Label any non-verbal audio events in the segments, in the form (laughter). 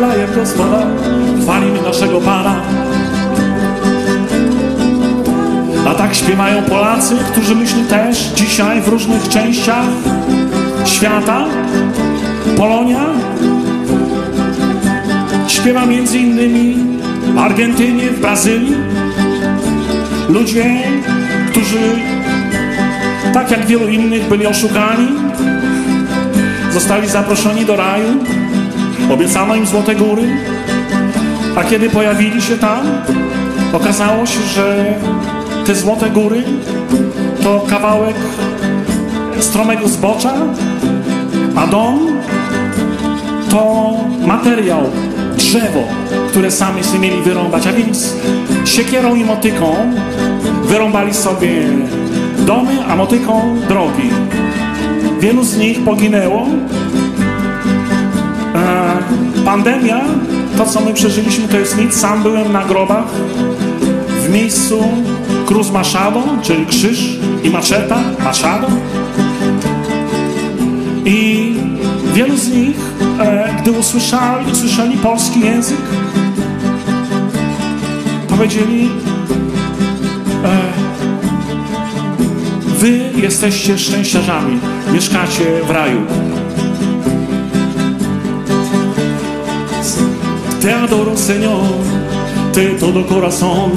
laje prostowa, chwalim naszego Pana. A tak śpiewają Polacy, którzy myślą też dzisiaj w różnych częściach świata. Polonia śpiewa między innymi w Argentynie, w Brazylii. Ludzie, którzy tak jak wielu innych byli oszukani, zostali zaproszeni do raju obiecano im złote góry, a kiedy pojawili się tam, okazało się, że te złote góry to kawałek stromego zbocza, a dom to materiał, drzewo, które sami sobie mieli wyrąbać, a więc siekierą i motyką wyrąbali sobie domy, a motyką drogi. Wielu z nich poginęło. Pandemia, to co my przeżyliśmy, to jest nic. Sam byłem na grobach w miejscu Cruz Machado, czyli krzyż i maczeta, machado. I wielu z nich, e, gdy usłyszeli, usłyszeli polski język, powiedzieli: e, Wy jesteście szczęściarzami, mieszkacie w raju. Te adoro, Señor, te todo corazón.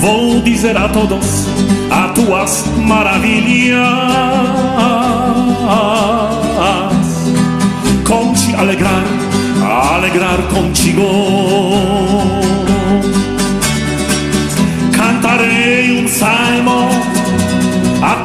Vou dizer a todos a tuas maravilhas, com te alegrar, alegrar contigo. Cantarei um salmo a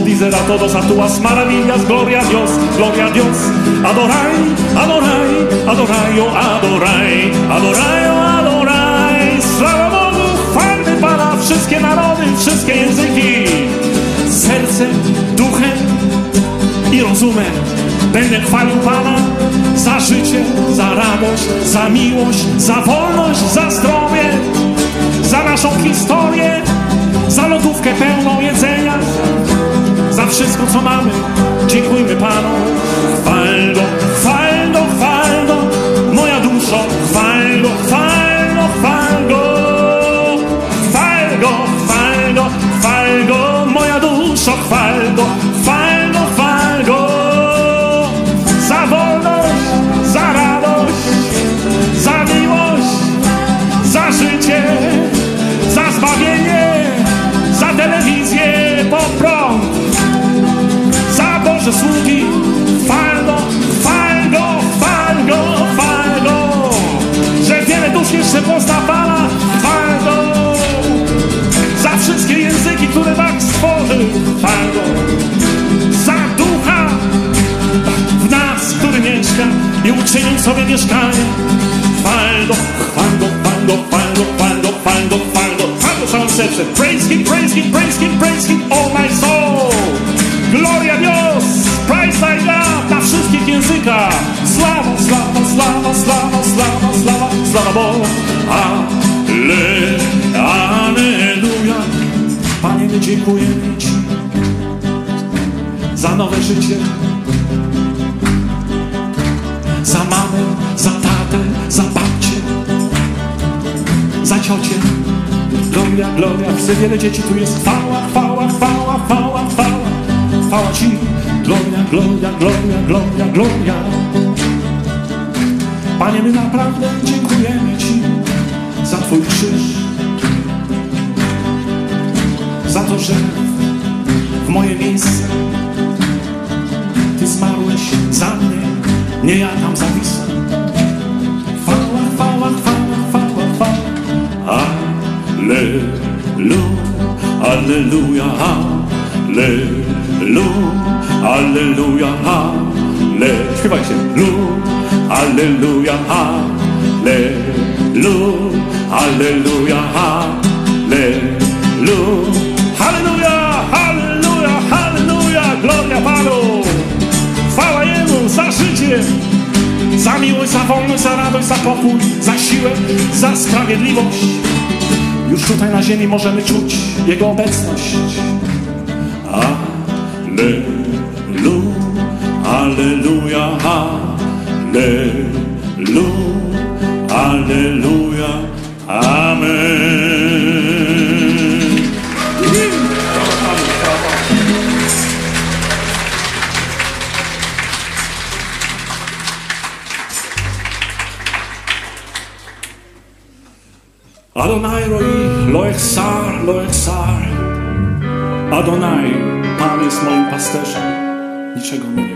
Senhor, vou dizer a todos as tuas maravilhas. Glória a Deus, glória a Deus. Adorai, adorai, adorai, oh, adorai, adorai, oh, adorai. Sława Bogu, chwalmy Pana, wszystkie narody, wszystkie języki. Sercem, duchem i rozumem będę chwalił Pana za życie, za radość, za miłość, za wolność, za zdrowie, za naszą historię, za lodówkę pełną jedzenia, za wszystko, co mamy. Dziękujmy Panu. Chwal Go, chwal Go, chwal Go, moja duszo, chwal Go, chwal Go, chwal Go. Chwal Go, chwal Go, chwal Go, moja duszo, chwal telewizję, po prąd, za Boże sługi. Chwal Go, chwal Go, chwal Go, chwal Go, że wiele dusz jeszcze pozna Pana. Chwal Go, za wszystkie języki, które tak stworzył. Chwal Go, za ducha w nas, który mieszka i uczynił sobie mieszkanie. Chwal sercem. Praise Him, praise Him, praise Him, praise Him, all my soul. Gloria Dios, praise Thy God na wszystkich językach. Sława, sława, sława, sława, sława, sława, sława Bogu. Ale, aleluja. Panie, my dziękujemy Ci za nowe życie, za mamę, za tatę, za babcię, za ciocię. Gloria, gloria, widzę wiele dzieci, tu jest chwała, chwała, chwała, chwała, chwała, chwała Ci. Gloria, gloria, gloria, gloria, gloria. Panie, my naprawdę dziękujemy Ci za Twój krzyż, za to, że w moje miejsce Ty zmarłeś za mnie, nie ja tam zawisłem. Alleluja, alleluja, alleluja, alleluja, alleluja. Śpiewajcie. Lu, alleluja, alleluja, alleluja, alleluja. Halleluja, halleluja, halleluja, gloria Panu. Chwała Jemu za życie, za miłość, za wolność, za radość, za pokój, za siłę, za sprawiedliwość. Już tutaj na ziemi możemy czuć Jego obecność. Alleluja, alleluja, alleluja, amen. Adonai, Pan jest moim pasterzem, niczego mi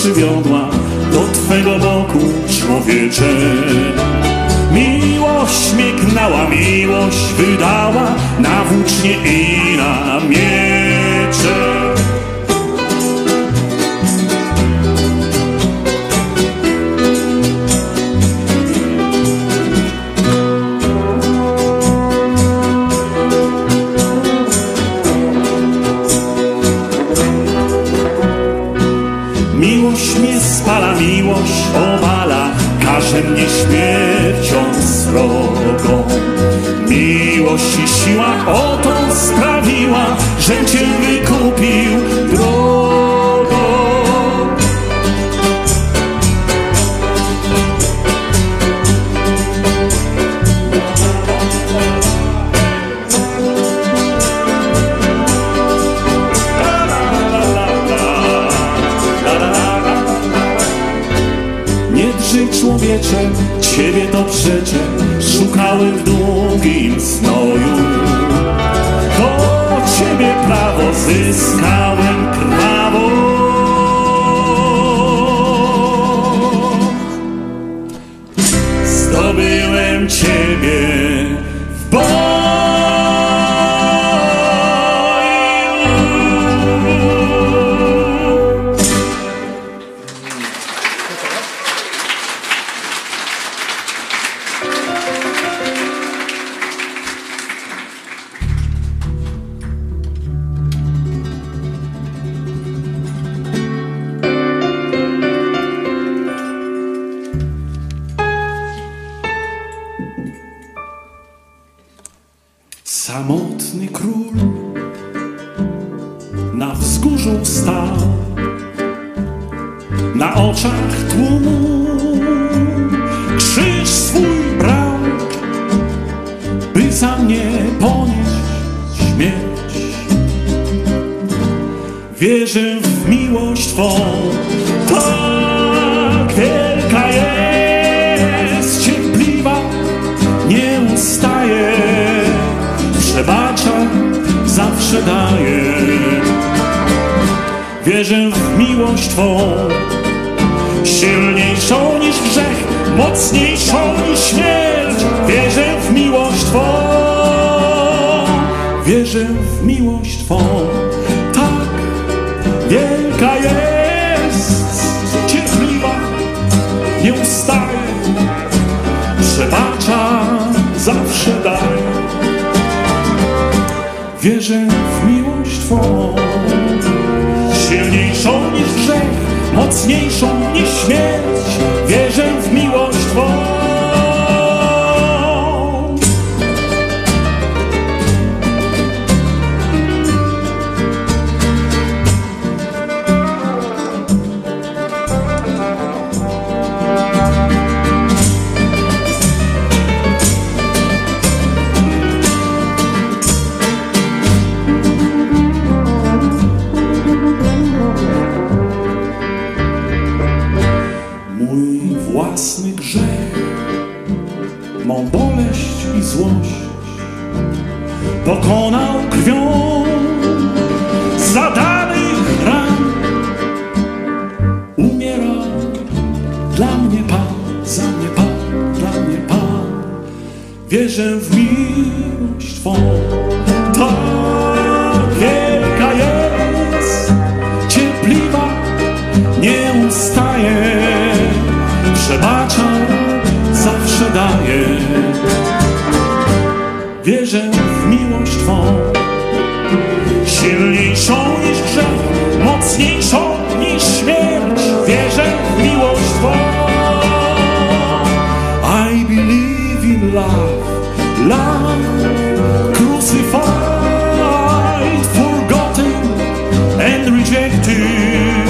przywiodła do Twego boku, człowiecze. Miłość mignęła, miłość wydała na włócznie i na miecze. siła o pokonał krwią zadanych ran. Umierał dla mnie Pan, za mnie Pan, dla mnie Pan. Wierzę w miłość Twą. Tak wielka jest, cierpliwa, nie ustaje, przebacza, zawsze daje. Love crucified, forgotten and rejected,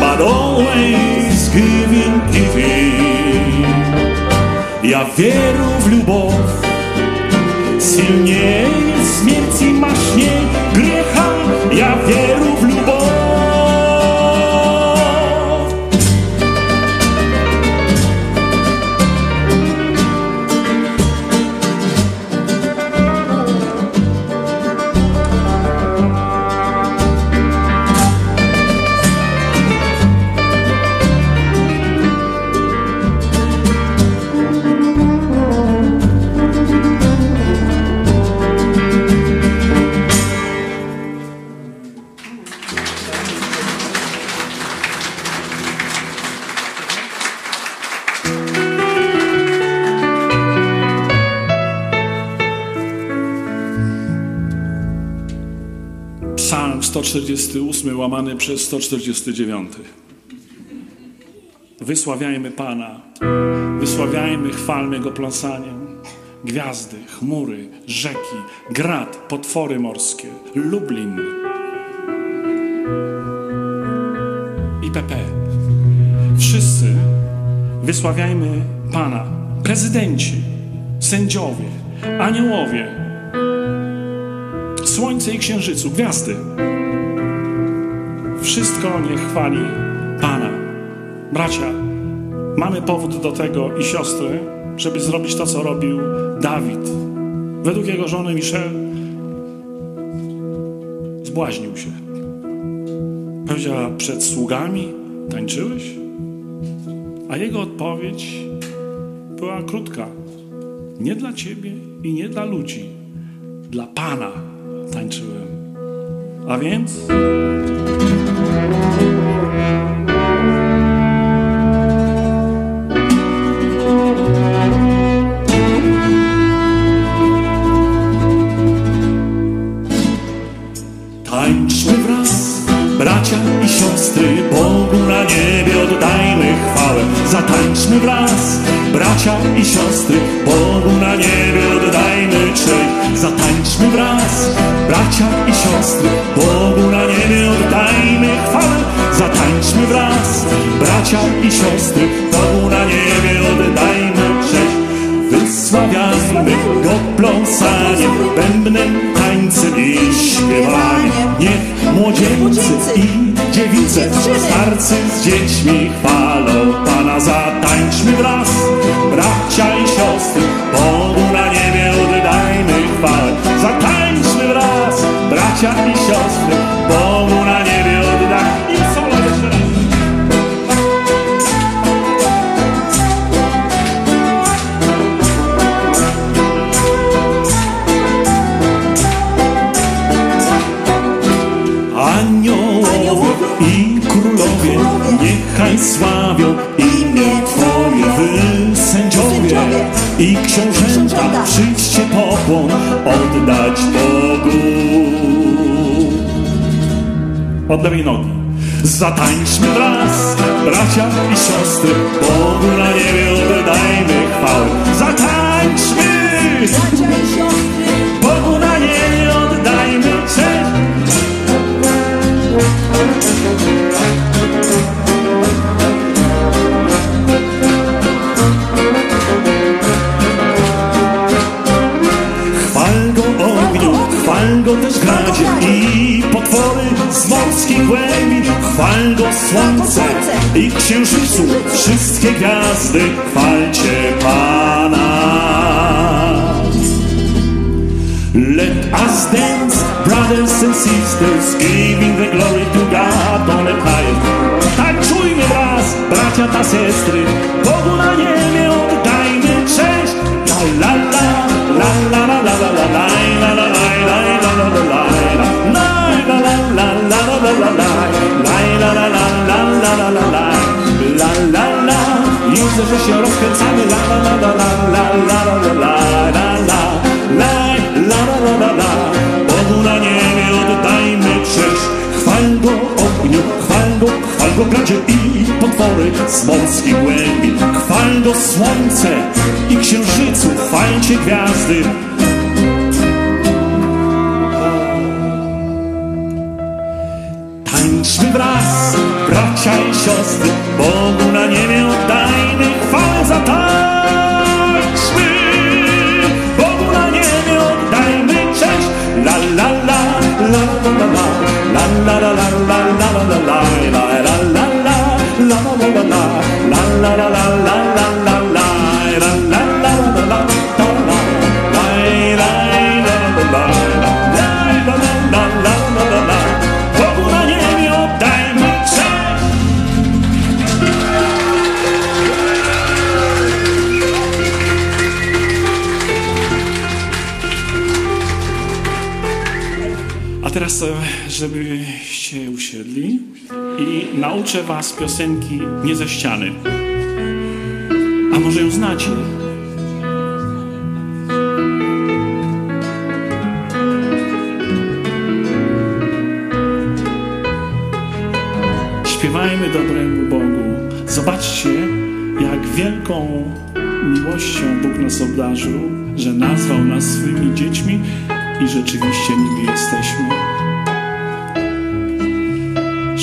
but always giving, giving. Ja łamany przez 149. Wysławiajmy Pana, wysławiajmy, chwalmy Go pląsaniem. Gwiazdy, chmury, rzeki, grad, potwory morskie, Lublin, IPP. Wszyscy wysławiajmy Pana, prezydenci, sędziowie, aniołowie, słońce i księżycu, gwiazdy. Wszystko niech chwali Pana. Bracia, mamy powód do tego i siostry, żeby zrobić to, co robił Dawid. Według jego żony Michelle zbłaźnił się. Powiedziała, przed sługami tańczyłeś? A jego odpowiedź była krótka. Nie dla ciebie i nie dla ludzi. Dla Pana tańczyłem. A więc... Zatańczmy wraz, bracia i siostry, Bogu na niebie oddajmy cześć. Zatańczmy wraz, bracia i siostry, Bogu Zatańczmy wraz, bracia i siostry, Bogu na niebie oddajmy cześć. Wysławiajmy Go pląsaniem, bębnem, tańcem i śpiewaniem. Niech młodzieńcy i dziewice, starcy z dziećmi chwalą Pana. Zatańczmy wraz, bracia i siostry, pokłon oddać Bogu. Od lewej nogi. Zatańczmy wraz, bracia i siostry, Bogu na niebie oddajmy chwałę. Zatańczmy, Bracia i siostry, Bogu na niebie oddajmy cześć. też gradzie i potwory z morskich głębin, chwal go słońce i księżycu, wszystkie gwiazdy, chwalcie Pana. Let us dance, brothers and sisters, giving the glory to God on the high. Tańczujmy wraz, bracia ta siostry, Bogu na niebie oddajmy cześć. La la la, la la la la la la. La la la la la la la la la la la Widzę, że się rozkręcamy la la la la la la la la la la la la la la la la Bogu na niebie oddajmy cześć Chwal go ogniu, chwal go, chwal go i potwory z morskich głębi Chwal go słońce i księżycu, chwalcie gwiazdy just the nauczę was piosenki nie ze ściany. A może ją znacie? Śpiewajmy dobremu Bogu. Zobaczcie, jak wielką miłością Bóg nas obdarzył, że nazwał nas swymi dziećmi i rzeczywiście nimi jesteśmy.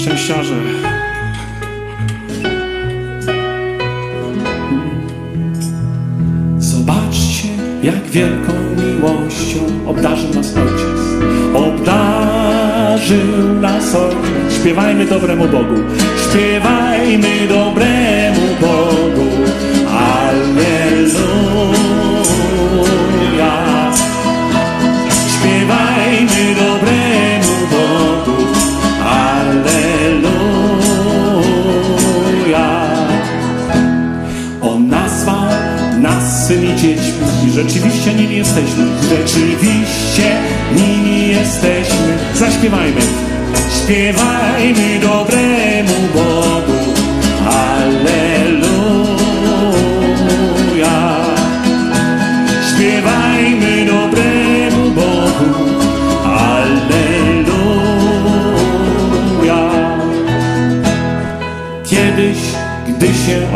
Szczęściarze, Zobaczcie, jak wielką miłością obdarzył nas Ojciec. Obdarzył nas Ojciec. Śpiewajmy dobremu Bogu. Śpiewajmy dobremu Bogu. Alleluja. Śpiewajmy dobremu rzeczywiście nimi jesteśmy. Rzeczywiście nimi jesteśmy. Zaśpiewajmy. Śpiewajmy dobremu Bogu.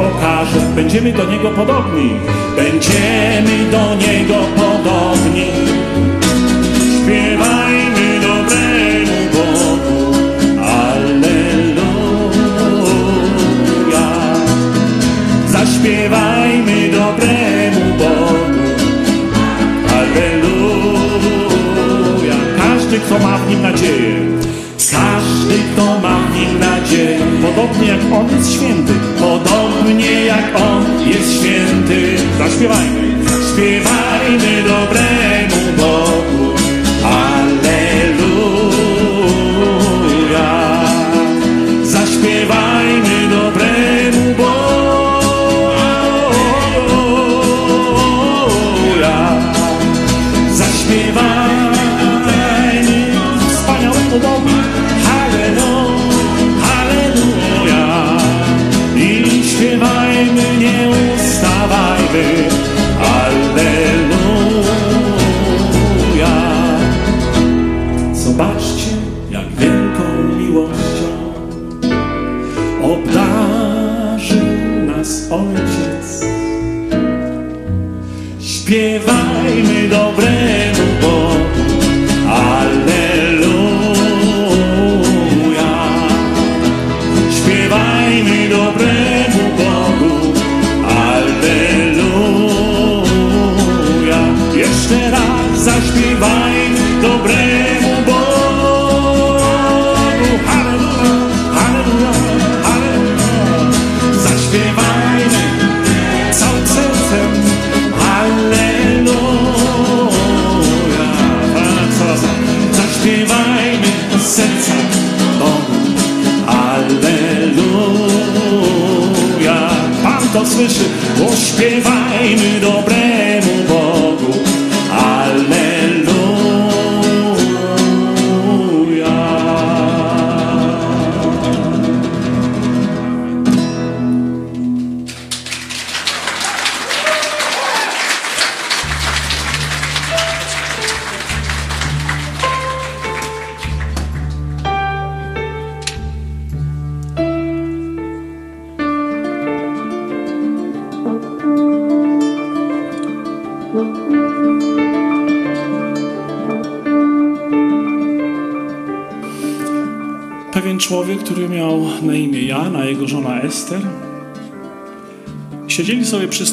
Się okaże, będziemy do Niego podobni. Będziemy do Niego podobni. Śpiewajmy dobremu Bogu. Alleluja. Zaśpiewajmy dobremu Bogu. Alleluja. Każdy, kto ma w Nim nadzieję. Każdy, kto nadzieję. Podobnie jak On jest święty. Podobnie jak On jest święty. Zaśpiewajmy. Śpiewajmy dobremu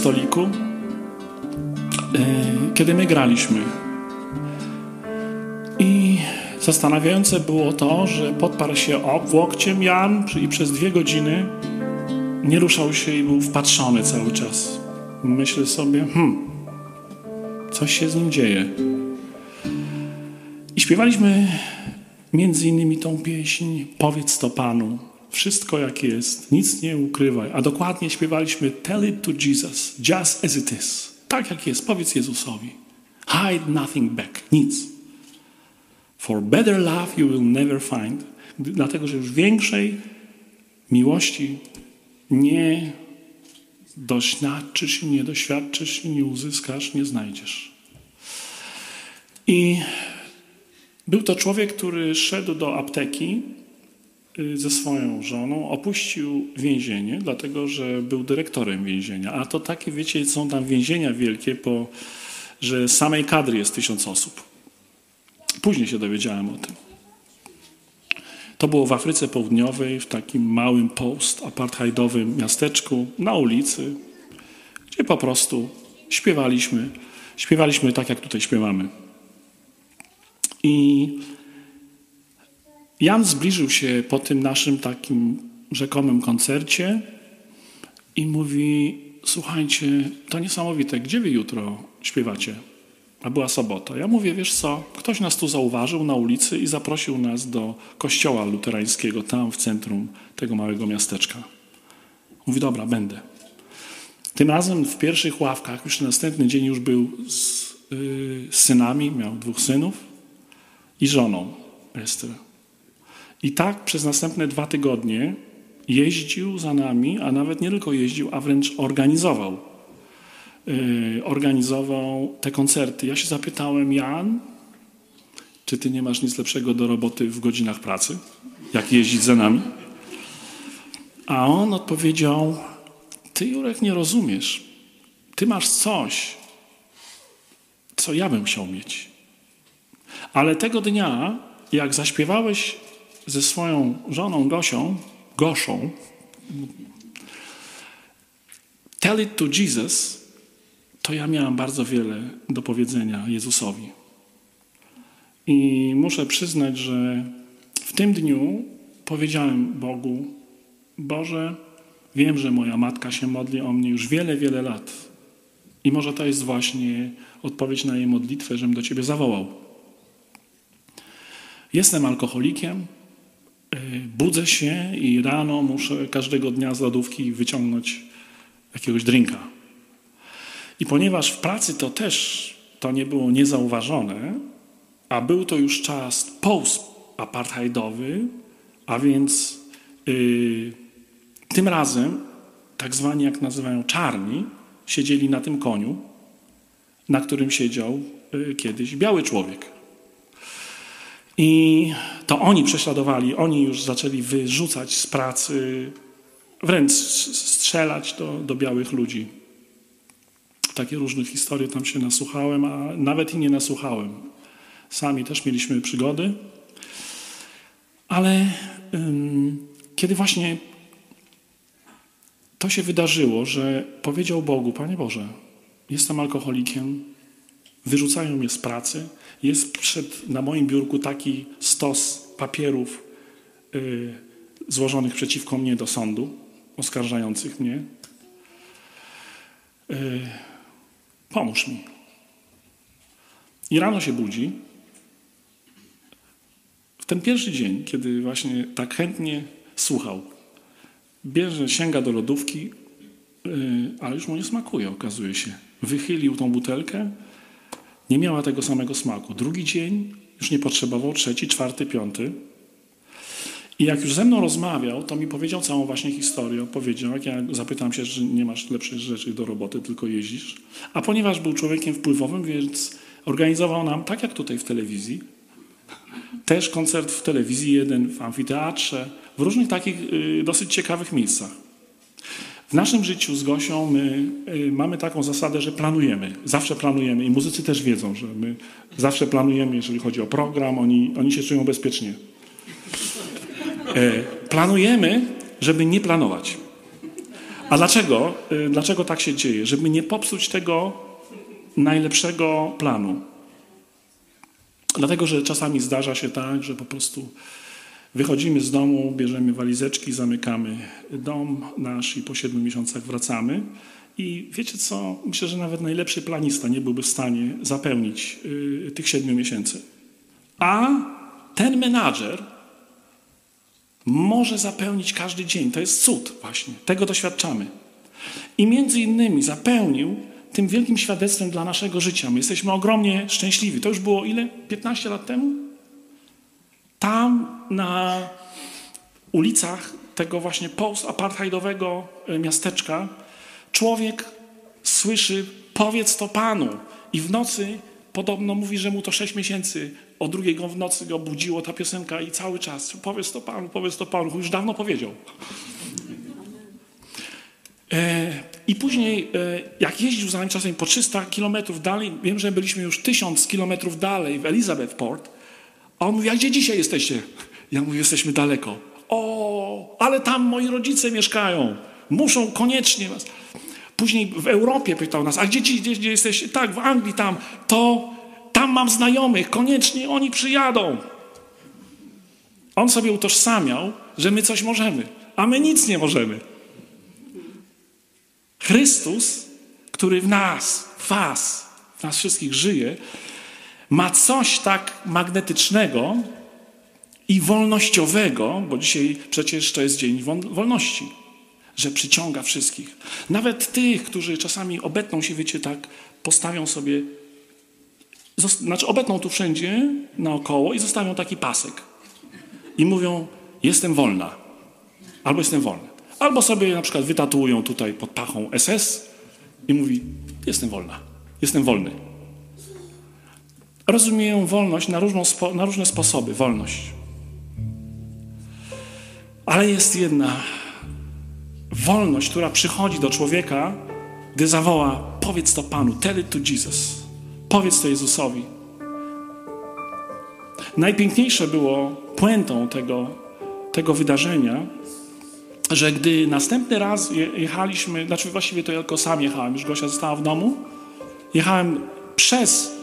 stoliku, e, kiedy my graliśmy. I zastanawiające było to, że podparł się ob łokciem Jan i przez dwie godziny nie ruszał się i był wpatrzony cały czas. Myślę sobie, hmm, coś się z nim dzieje. I śpiewaliśmy między innymi tą pieśń Powiedz to Panu. Wszystko jak jest, nic nie ukrywaj. A dokładnie śpiewaliśmy Tell it to Jesus, just as it is. Tak jak jest, powiedz Jezusowi. Hide nothing back, nic. For better love you will never find. Dlatego, że już większej miłości nie doświadczysz nie doświadczysz nie uzyskasz, nie znajdziesz. I był to człowiek, który szedł do apteki ze swoją żoną opuścił więzienie, dlatego że był dyrektorem więzienia. A to takie, wiecie, są tam więzienia wielkie, bo, że samej kadry jest tysiąc osób. Później się dowiedziałem o tym. To było w Afryce Południowej, w takim małym post-apartheidowym miasteczku na ulicy, gdzie po prostu śpiewaliśmy. Śpiewaliśmy tak, jak tutaj śpiewamy. I Jan zbliżył się po tym naszym takim rzekomym koncercie i mówi: Słuchajcie, to niesamowite, gdzie wy jutro śpiewacie? A była sobota. Ja mówię, wiesz co, ktoś nas tu zauważył na ulicy i zaprosił nas do kościoła luterańskiego tam w centrum tego małego miasteczka. Mówi, dobra, będę. Tym razem w pierwszych ławkach, już następny dzień już był z, yy, z synami, miał dwóch synów i żoną Ester. I tak przez następne dwa tygodnie jeździł za nami, a nawet nie tylko jeździł, a wręcz organizował. Yy, organizował te koncerty. Ja się zapytałem, Jan, czy ty nie masz nic lepszego do roboty w godzinach pracy, jak jeździć za nami? A on odpowiedział, ty Jurek nie rozumiesz. Ty masz coś, co ja bym chciał mieć. Ale tego dnia, jak zaśpiewałeś ze swoją żoną Gosią, Goszą, Tell it to Jesus, to ja miałam bardzo wiele do powiedzenia Jezusowi. I muszę przyznać, że w tym dniu powiedziałem Bogu, Boże, wiem, że moja matka się modli o mnie już wiele, wiele lat. I może to jest właśnie odpowiedź na jej modlitwę, żebym do Ciebie zawołał. Jestem alkoholikiem, budzę się i rano muszę każdego dnia z lodówki wyciągnąć jakiegoś drinka. I ponieważ w pracy to też to nie było niezauważone, a był to już czas post-apartheidowy, a więc yy, tym razem tak zwani, jak nazywają czarni, siedzieli na tym koniu, na którym siedział yy, kiedyś biały człowiek. I to oni prześladowali, oni już zaczęli wyrzucać z pracy, wręcz strzelać do, do białych ludzi. Takie różne historie tam się nasłuchałem, a nawet i nie nasłuchałem. Sami też mieliśmy przygody. Ale ym, kiedy właśnie to się wydarzyło, że powiedział Bogu, Panie Boże, jestem alkoholikiem, wyrzucają mnie z pracy, jest przed, na moim biurku taki stos papierów y, złożonych przeciwko mnie do sądu, oskarżających mnie. Y, pomóż mi. I rano się budzi. W ten pierwszy dzień, kiedy właśnie tak chętnie słuchał, bierze, sięga do lodówki, yy, ale już mu nie smakuje, okazuje się. Wychylił tą butelkę, nie miała tego samego smaku. Drugi dzień już nie potrzebował, trzeci, czwarty, piąty. I jak już ze mną rozmawiał, to mi powiedział całą właśnie historię. Powiedział, jak ja zapytam się, że nie masz lepszych rzeczy do roboty, tylko jeździsz. A ponieważ był człowiekiem wpływowym, więc organizował nam, tak jak tutaj w telewizji, też koncert w telewizji, jeden w amfiteatrze, w różnych takich y, dosyć ciekawych miejscach. W naszym życiu z Gosią my y, mamy taką zasadę, że planujemy. Zawsze planujemy i muzycy też wiedzą, że my zawsze planujemy, jeżeli chodzi o program, oni, oni się czują bezpiecznie. E, planujemy, żeby nie planować. A dlaczego? E, dlaczego tak się dzieje? Żeby nie popsuć tego najlepszego planu. Dlatego, że czasami zdarza się tak, że po prostu wychodzimy z domu, bierzemy walizeczki, zamykamy dom nasz i po siedmiu miesiącach wracamy. I wiecie co? Myślę, że nawet najlepszy planista nie byłby w stanie zapełnić y, tych siedmiu miesięcy. A ten menadżer może zapełnić każdy dzień. To jest cud właśnie. Tego doświadczamy. I między innymi zapełnił tym wielkim świadectwem dla naszego życia. My jesteśmy ogromnie szczęśliwi. To już było ile? 15 lat temu? Tam na ulicach tego właśnie post-apartheidowego e, miasteczka człowiek słyszy powiedz to Panu i w nocy podobno mówi, że mu to sześć miesięcy. O drugiej w nocy go budziło ta piosenka i cały czas powiedz to Panu, powiedz to Panu, już dawno powiedział. E, I później, e, jak jeździł za nami czasem po 300 kilometrów dalej, wiem, że byliśmy już 1000 kilometrów dalej w Elizabethport, a on mówi, a gdzie dzisiaj jesteście? Ja mówię, jesteśmy daleko. O, ale tam moi rodzice mieszkają. Muszą koniecznie was. Później w Europie pytał nas, a gdzie, gdzie, gdzie jesteście? Tak, w Anglii tam. To tam mam znajomych, koniecznie oni przyjadą. On sobie utożsamiał, że my coś możemy, a my nic nie możemy. Chrystus, który w nas, w was, w nas wszystkich żyje, ma coś tak magnetycznego i wolnościowego, bo dzisiaj przecież to jest dzień wolności, że przyciąga wszystkich. Nawet tych, którzy czasami obetną się, wiecie, tak, postawią sobie, znaczy obetną tu wszędzie naokoło i zostawią taki pasek. I mówią, jestem wolna. Albo jestem wolny. Albo sobie na przykład wytatuują tutaj pod pachą SS i mówi, jestem wolna, jestem wolny. Rozumieją wolność na, różną, na różne sposoby, wolność. Ale jest jedna wolność, która przychodzi do człowieka, gdy zawoła: Powiedz to Panu, tell it to Jesus. Powiedz to Jezusowi. Najpiękniejsze było puentą tego, tego wydarzenia, że gdy następny raz jechaliśmy, znaczy właściwie to ja tylko sam jechałem, już Gosia została w domu, jechałem przez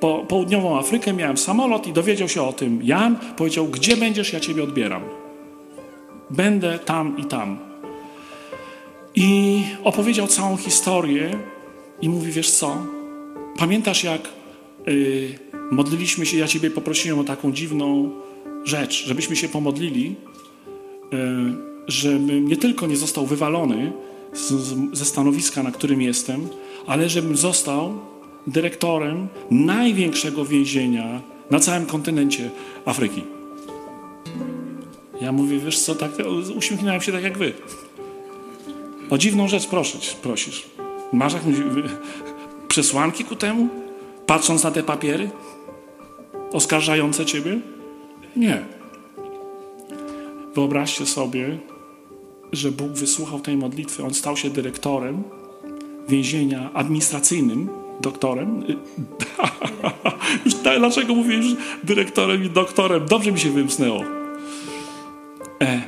po, południową Afrykę, miałem samolot i dowiedział się o tym Jan, powiedział, gdzie będziesz, ja ciebie odbieram. Będę tam i tam. I opowiedział całą historię i mówi, wiesz co, pamiętasz jak y, modliliśmy się, ja ciebie poprosiłem o taką dziwną rzecz, żebyśmy się pomodlili, y, żebym nie tylko nie został wywalony z, z, ze stanowiska, na którym jestem, ale żebym został dyrektorem największego więzienia na całym kontynencie Afryki. Ja mówię, wiesz co, tak, uśmiechnąłem się tak jak wy. O dziwną rzecz prosisz. prosisz. Masz jakąś przesłanki ku temu? Patrząc na te papiery? Oskarżające ciebie? Nie. Wyobraźcie sobie, że Bóg wysłuchał tej modlitwy. On stał się dyrektorem więzienia administracyjnym, doktorem. (laughs) Już tak, dlaczego mówisz dyrektorem i doktorem? Dobrze mi się wymsnęło. E,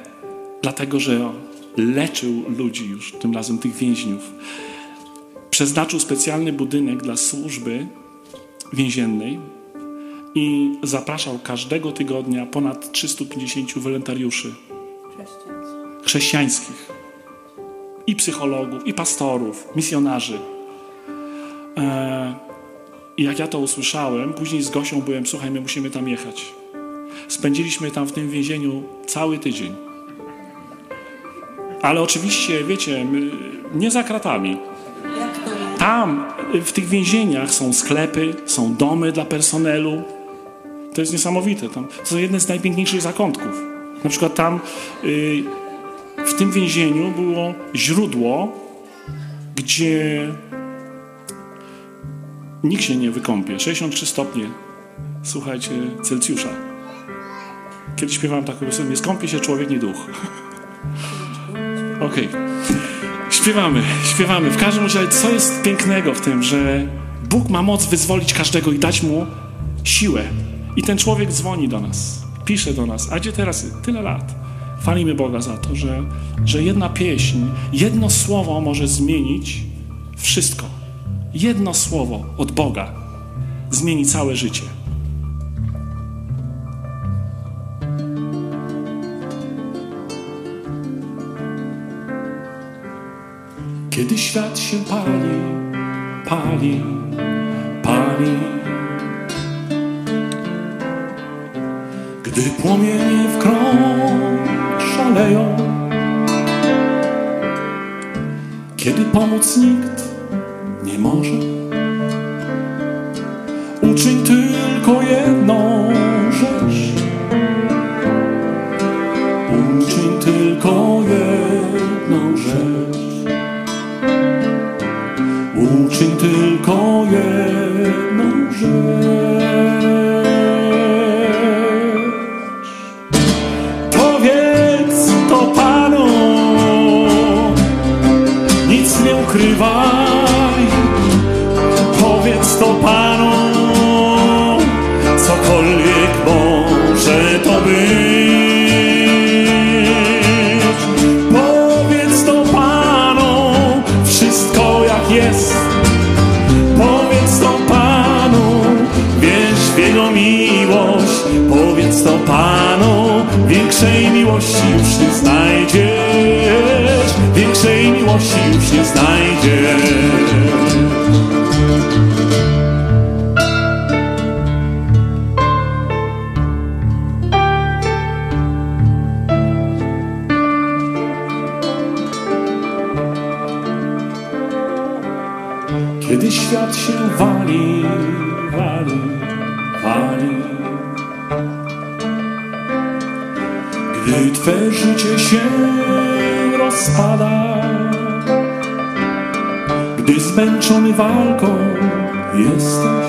dlatego, że leczył ludzi już, tym razem tych więźniów. Przeznaczył specjalny budynek dla służby więziennej i zapraszał każdego tygodnia ponad 350 wolontariuszy chrześcijańskich. I psychologów, i pastorów, misjonarzy. E, I jak ja to usłyszałem, później z Gosią byłem, słuchaj, my musimy tam jechać. Spędziliśmy tam w tym więzieniu cały tydzień. Ale oczywiście, wiecie, nie za kratami. Tam, w tych więzieniach są sklepy, są domy dla personelu. To jest niesamowite. Tam, to są jedne z najpiękniejszych zakątków. Na przykład tam y, w tym więzieniu było źródło, gdzie nikt się nie wykąpie. 63 stopnie, słuchajcie, Celsjusza. Kiedy śpiewałem taką piosenkę, nie skąpie się człowiek, nie duch. (laughs) Okej. Okay. Śpiewamy, śpiewamy. W każdym razie, co jest pięknego w tym, że Bóg ma moc wyzwolić każdego i dać mu siłę. I ten człowiek dzwoni do nas, pisze do nas. A gdzie teraz? Tyle lat. Chwalimy Boga za to, że, że jedna pieśń, jedno słowo może zmienić wszystko. Jedno słowo od Boga zmieni całe życie. Kiedy świat się pali, pali, pali. Gdy płomienie w krąg szaleją. Kiedy pomóc nikt nie może, uczyń tylko jedną rzecz. Uczyń tylko jedną rzecz. Uczyń tylko jedną Amen. Powiedz to Panu, większej miłości już nie znajdziesz, większej miłości już nie znajdziesz. spada, gdy zmęczony walką jesteś.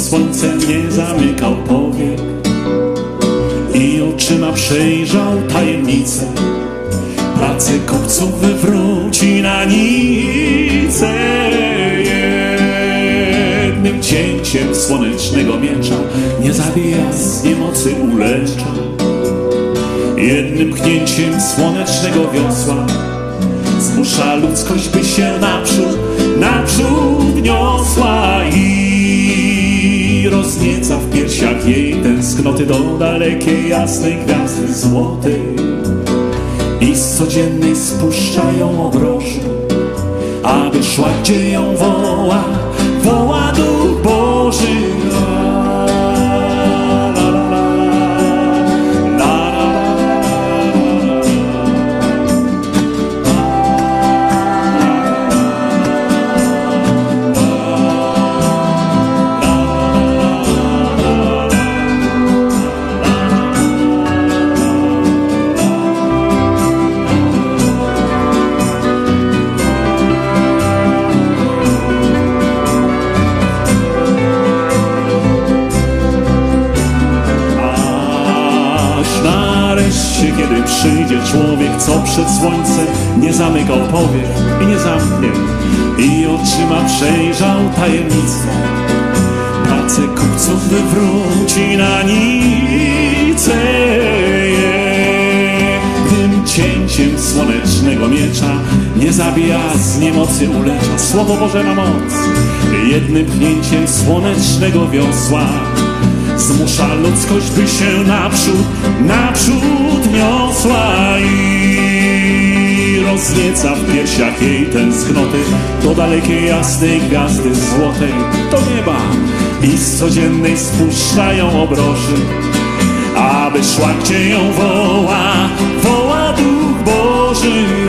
Przed słońcem nie zamykał powiek i oczyma przejrzał tajemnicę, pracę kupców wywróci na nicę. Jednym cięciem słonecznego miecza nie zabija z niemocy ulecza. Jednym pchnięciem słonecznego wiosła zmusza ludzkość, by się naprzód, naprzód niosła i roznieca w piersiach jej tęsknoty do dalekiej jasnej gwiazdy złotej i z codziennej spuszczają obroży, aby szła gdzie ją woła, woła Duch Boży. Przed słońcem nie zamykał powiek i nie zamknie i oczyma przejrzał tajemnicę. Pracę kupców wywróci na nicę jednym cięciem słonecznego miecza nie zabija z niemocy ulecza. Słowo Boże ma moc jednym pchnięciem słonecznego wiosła zmusza ludzkość, by się naprzód, naprzód niosła i roznieca w piersiach jej tęsknoty do dalekiej jasnej gwiazdy złotej, do nieba i z codziennej spuszczają obroży, aby szła gdzie ją woła, woła Duch Boży.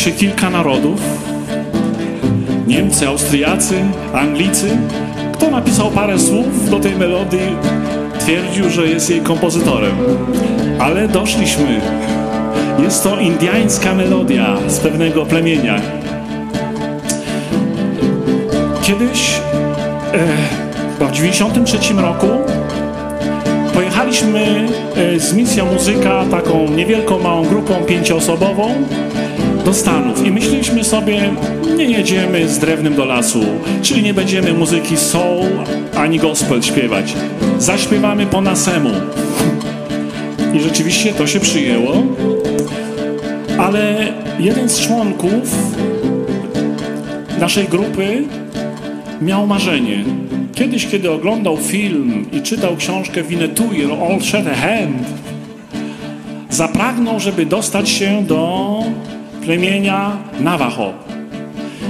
się kilka narodów. Niemcy, Austriacy, Anglicy. Kto napisał parę słów do tej melodii, twierdził, że jest jej kompozytorem. Ale doszliśmy. Jest to indiańska melodia z pewnego plemienia. Kiedyś, e, w 93 roku, pojechaliśmy e, z misją muzyka, taką niewielką, małą grupą pięcioosobową, do Stanów i myśleliśmy sobie, nie jedziemy z drewnem do lasu, czyli nie będziemy muzyki soul ani gospel śpiewać. Zaśpiewamy po nasemu. I rzeczywiście to się przyjęło, ale jeden z członków naszej grupy miał marzenie. Kiedyś, kiedy oglądał film i czytał książkę Winetuir, All Shatterhand, zapragnął, żeby dostać się do plemienia Navajo.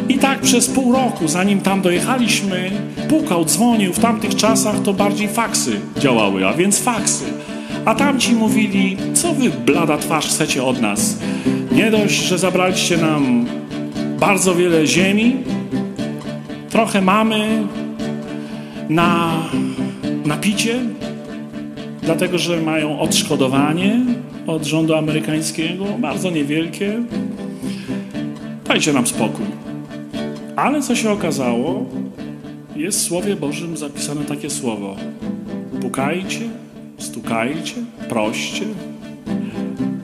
I tak przez pół roku, zanim tam dojechaliśmy, pukał, dzwonił. W tamtych czasach to bardziej faksy działały, a więc faksy. A tamci mówili, co wy blada twarz chcecie od nas? Nie dość, że zabraliście nam bardzo wiele ziemi, trochę mamy na, na picie, dlatego że mają odszkodowanie od rządu amerykańskiego, bardzo niewielkie. Dajcie nam spokój. Ale co się okazało, jest w Słowie Bożym zapisane takie słowo. Pukajcie, stukajcie, proście,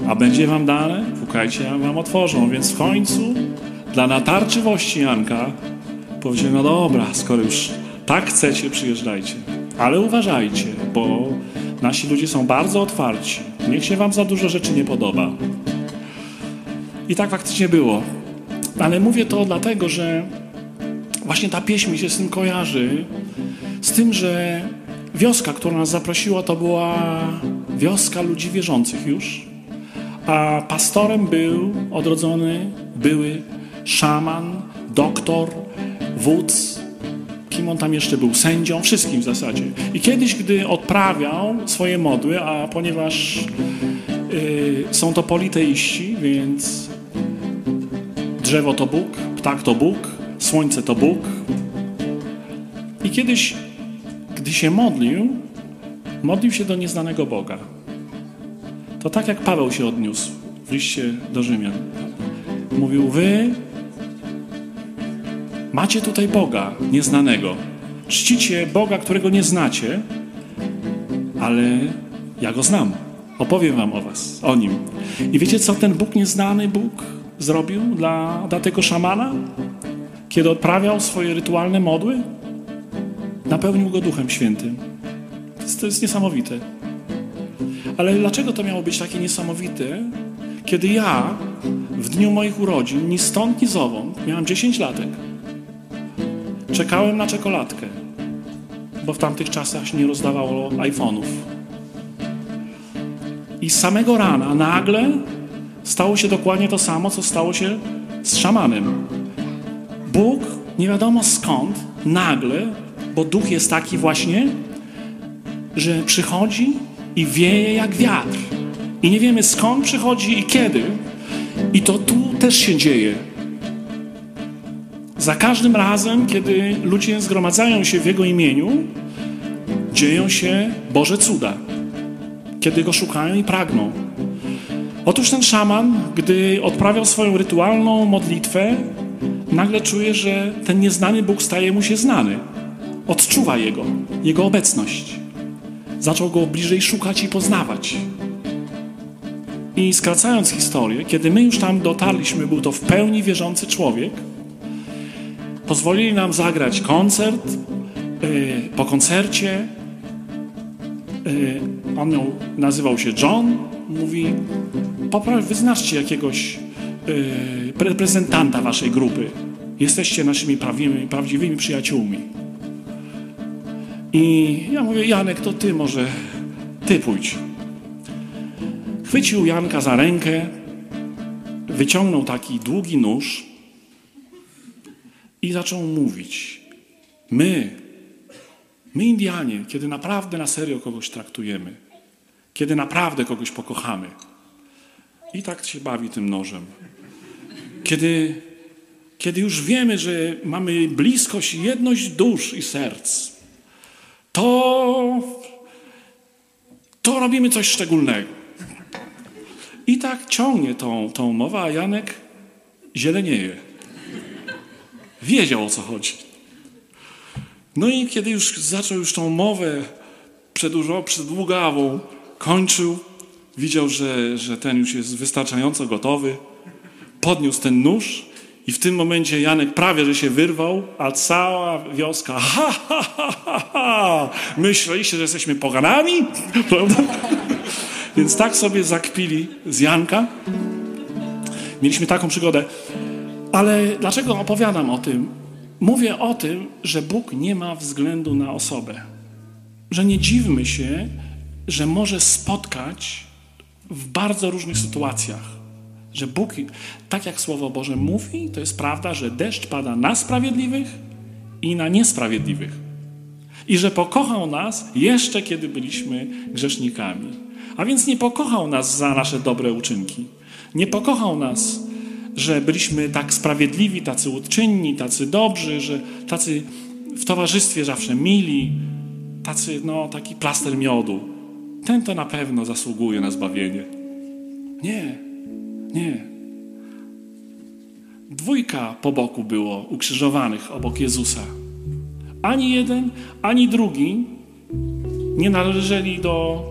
a będzie wam dane, pukajcie, a wam otworzą. Więc w końcu dla natarczywości Janka powiedział, no dobra, skoro już tak chcecie, przyjeżdżajcie. Ale uważajcie, bo nasi ludzie są bardzo otwarci. Niech się wam za dużo rzeczy nie podoba. I tak faktycznie było. Ale mówię to dlatego, że właśnie ta pieśń mi się z tym kojarzy. Z tym, że wioska, która nas zaprosiła, to była wioska ludzi wierzących już. A pastorem był odrodzony były szaman, doktor, wódz, kim on tam jeszcze był, sędzią, wszystkim w zasadzie. I kiedyś, gdy odprawiał swoje modły, a ponieważ y, są to politeiści, więc drzewo to Bóg, ptak to Bóg, słońce to Bóg. I kiedyś, gdy się modlił, modlił się do nieznanego Boga. To tak jak Paweł się odniósł w liście do Rzymian. Mówił, wy macie tutaj Boga nieznanego. Czcicie Boga, którego nie znacie, ale ja go znam. Opowiem wam o was, o nim. I wiecie, co ten Bóg nieznany Bóg zrobił dla, dla tego szamana? Kiedy odprawiał swoje rytualne modły? Napełnił go Duchem Świętym. To jest, to jest niesamowite. Ale dlaczego to miało być takie niesamowite, kiedy ja w dniu moich urodzin, ni stąd, ni zowąd, miałem 10 latek, czekałem na czekoladkę, bo w tamtych czasach się nie rozdawało iPhone'ów. I z samego rana nagle stało się dokładnie to samo, co stało się z szamanem. Bóg, nie wiadomo skąd, nagle, bo duch jest taki właśnie, że przychodzi i wieje jak wiatr. I nie wiemy skąd przychodzi i kiedy. I to tu też się dzieje. Za każdym razem, kiedy ludzie zgromadzają się w Jego imieniu, dzieją się Boże cuda. Kiedy Go szukają i pragną. Otóż ten szaman, gdy odprawiał swoją rytualną modlitwę, nagle czuje, że ten nieznany Bóg staje mu się znany. Odczuwa Jego, Jego obecność. Zaczął Go bliżej szukać i poznawać. I skracając historię, kiedy my już tam dotarliśmy, był to w pełni wierzący człowiek, pozwolili nam zagrać koncert. Yy, po koncercie yy, on miał, nazywał się John. Mówi, popraw, wyznaczcie jakiegoś yy, reprezentanta waszej grupy. Jesteście naszymi prawdziwymi, prawdziwymi przyjaciółmi. I ja mówię, Janek, to ty może, ty pójdź. Chwycił Janka za rękę, wyciągnął taki długi nóż i zaczął mówić. My, my Indianie, kiedy naprawdę na serio kogoś traktujemy, kiedy naprawdę kogoś pokochamy, i tak się bawi tym nożem. Kiedy, kiedy już wiemy, że mamy bliskość, jedność dusz i serc, to, to robimy coś szczególnego. I tak ciągnie tą, tą mowę, a Janek zielenieje. Wiedział o co chodzi. No i kiedy już zaczął już tą mowę przedłużo, przedługawą, kończył, widział, że, że ten już jest wystarczająco gotowy, podniósł ten nóż i w tym momencie Janek prawie, że się wyrwał, a cała wioska, ha, ha, ha, ha, ha. myśleliście, że jesteśmy poganami? (laughs) Prawda? Więc tak sobie zakpili z Janka. Mieliśmy taką przygodę. Ale dlaczego opowiadam o tym? Mówię o tym, że Bóg nie ma względu na osobę. Że nie dziwmy się, że może spotkać w bardzo różnych sytuacjach. Że Bóg, tak jak Słowo Boże mówi, to jest prawda, że deszcz pada na sprawiedliwych i na niesprawiedliwych. I że pokochał nas jeszcze kiedy byliśmy grzesznikami. A więc nie pokochał nas za nasze dobre uczynki. Nie pokochał nas, że byliśmy tak sprawiedliwi, tacy uczynni, tacy dobrzy, że tacy w towarzystwie zawsze mili, tacy, no, taki plaster miodu. Ten to na pewno zasługuje na zbawienie. Nie, nie. Dwójka po boku było ukrzyżowanych obok Jezusa. Ani jeden, ani drugi nie należeli do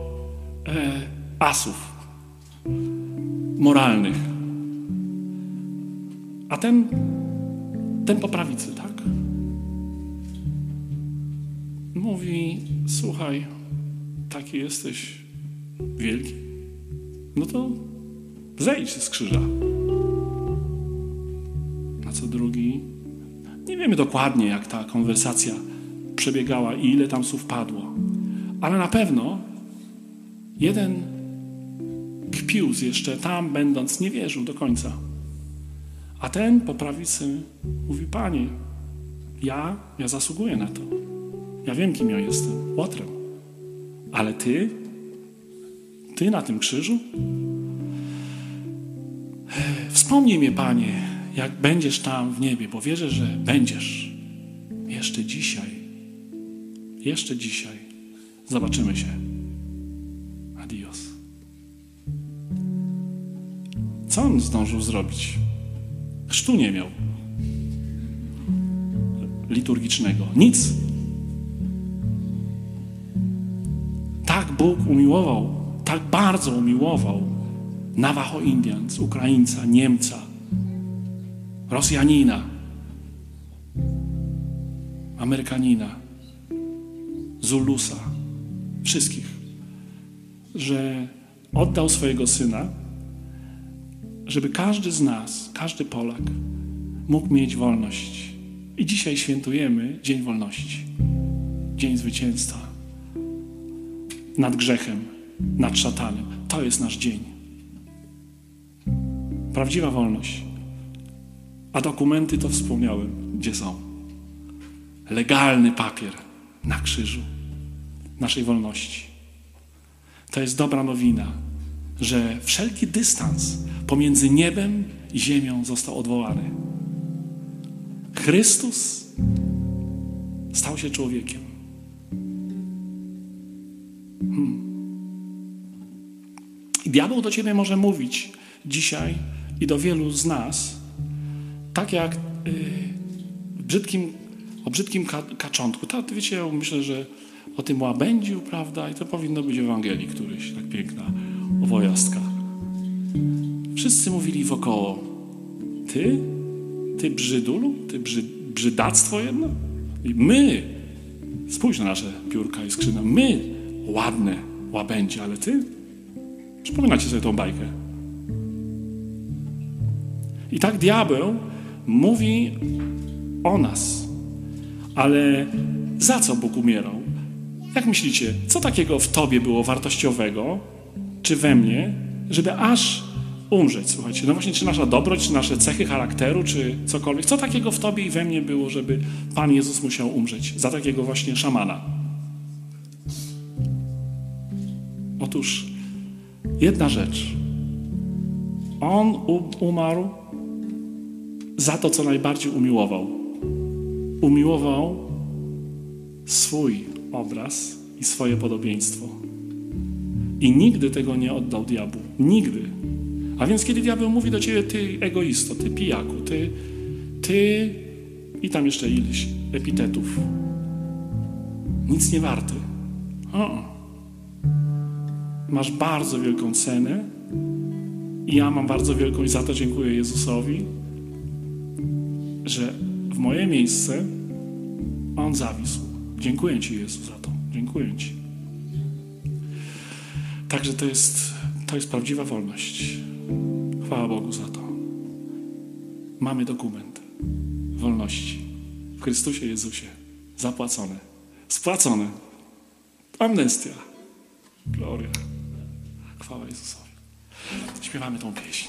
e, asów moralnych. A ten, ten po prawicy, tak? Mówi, słuchaj, taki jesteś wielki. No to zejdź z krzyża. A co drugi? Nie wiemy dokładnie, jak ta konwersacja przebiegała i ile tam słów padło. Ale na pewno jeden kpił jeszcze tam, będąc, nie wierzył do końca. A ten po prawicy mówi, Panie, ja, ja zasługuję na to. Ja wiem, kim ja jestem, łotrem. Ale Ty, Ty na tym krzyżu? Wspomnij mnie, Panie, jak będziesz tam w niebie, bo wierzę, że będziesz. Jeszcze dzisiaj. Jeszcze dzisiaj. Zobaczymy się. Adios. Co on zdążył zrobić? Chrztu nie miał. Liturgicznego. Nic. Bóg umiłował, tak bardzo umiłował Navajo Indians, Ukraińca, Niemca, Rosjanina, Amerykanina, Zulusa, wszystkich, że oddał swojego syna żeby każdy z nas, każdy Polak mógł mieć wolność. I dzisiaj świętujemy Dzień Wolności, Dzień Zwycięstwa nad grzechem, nad szatanem. To jest nasz dzień. Prawdziwa wolność. A dokumenty to wspomniałem, gdzie są. Legalny papier na krzyżu naszej wolności. To jest dobra nowina, że wszelki dystans pomiędzy niebem i ziemią został odwołany. Chrystus stał się człowiekiem. Hmm. I diabeł do ciebie może mówić dzisiaj i do wielu z nas, tak jak yy, brzydkim, o brzydkim ka kaczątku. To, wiecie, ja myślę, że o tym łabędziu, prawda? I to powinno być w Ewangelii któryś, tak piękna owojastka. Wszyscy mówili wokoło, ty? Ty brzydulu? Ty brzy, brzydactwo jedno? I my, spójrz na nasze piórka i skrzyna, my ładne łabędzie, ale ty? Przypominacie sobie tą bajkę. I tak diabeł mówi o nas. Ale za co Bóg umierał? Jak myślicie, co takiego w tobie było wartościowego, czy we mnie, żeby aż umrzeć, słuchajcie. No właśnie, czy nasza dobroć, czy nasze cechy charakteru, czy cokolwiek. Co takiego w tobie i we mnie było, żeby Pan Jezus musiał umrzeć za takiego właśnie szamana? Otóż jedna rzecz. On umarł za to, co najbardziej umiłował. Umiłował swój obraz i swoje podobieństwo. I nigdy tego nie oddał diabłu. Nigdy. A więc kiedy diabeł mówi do ciebie, ty egoisto, ty pijaku, ty, ty i tam jeszcze ileś epitetów. Nic nie warty. O masz bardzo wielką cenę i ja mam bardzo wielką i za to dziękuję Jezusowi, że w moje miejsce On zawisł. Dziękuję Ci Jezu za to. Dziękuję Ci. Także to jest, to jest prawdziwa wolność. Chwała Bogu za to. Mamy dokument wolności w Chrystusie Jezusie. Zapłacone. Spłacone. Amnestia. Gloria. Chwała Jezusowi. Śpiewamy tą pieśń.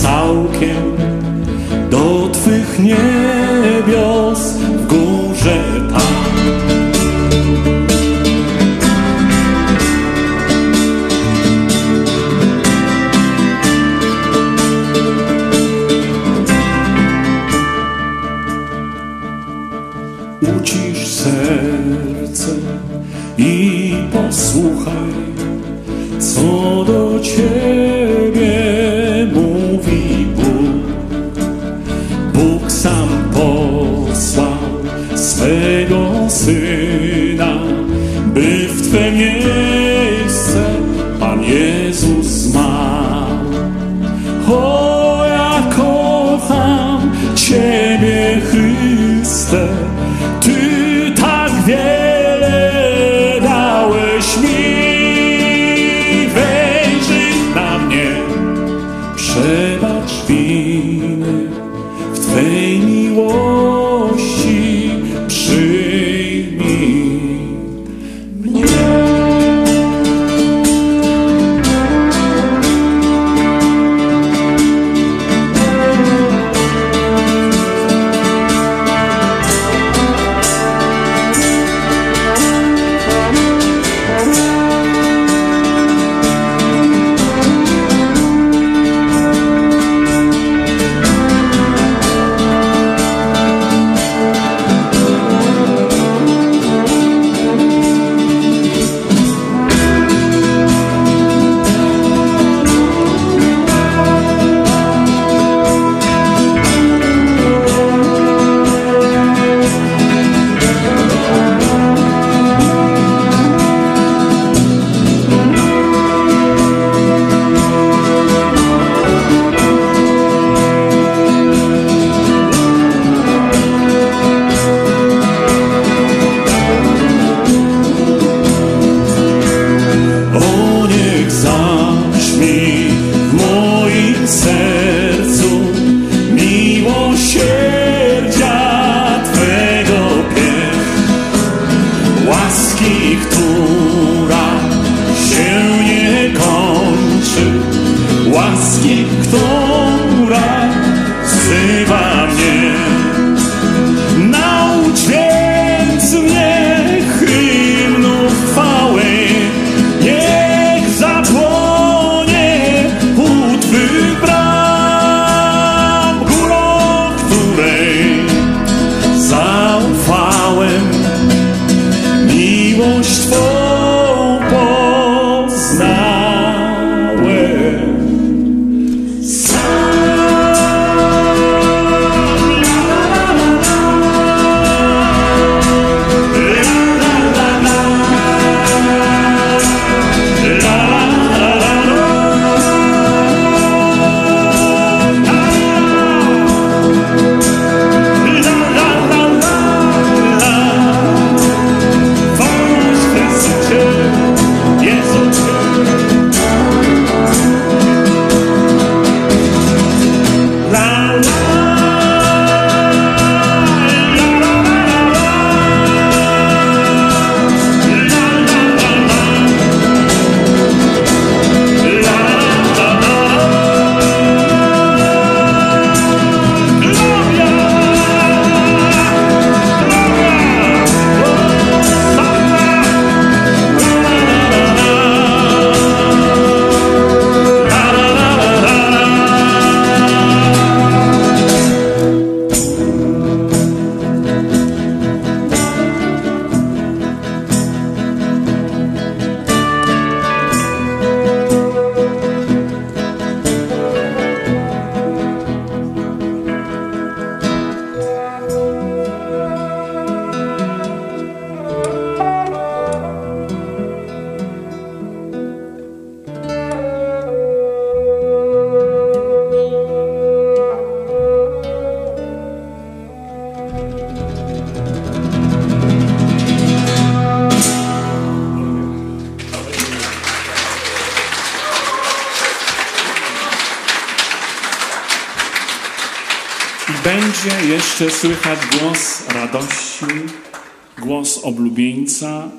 Salve.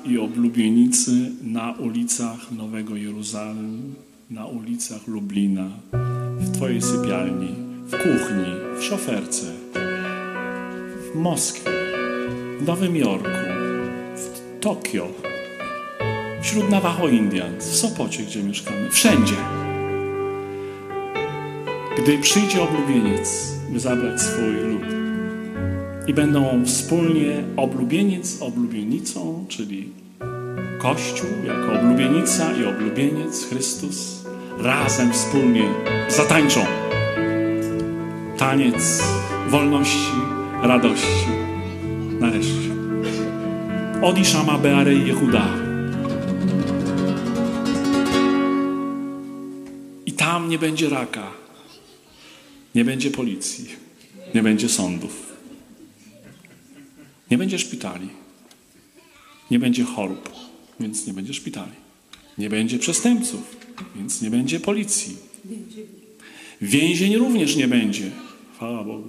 I oblubienicy na ulicach Nowego Jeruzalem, na ulicach Lublina, w Twojej sypialni, w kuchni, w szoferce, w Moskwie, w Nowym Jorku, w Tokio, wśród Navajo Indians, w Sopocie, gdzie mieszkamy, wszędzie. Gdy przyjdzie oblubieniec, by zabrać swój lud i będą wspólnie oblubieniec oblubienicą, czyli Kościół jako oblubienica i oblubieniec Chrystus razem wspólnie zatańczą. Taniec wolności, radości. Nareszcie. Odiszama Beare Jehuda. I tam nie będzie raka. Nie będzie policji. Nie będzie sądów. Nie będzie szpitali. Nie będzie chorób, więc nie będzie szpitali. Nie będzie przestępców, więc nie będzie policji. Więzień również nie będzie. Chwała Bogu.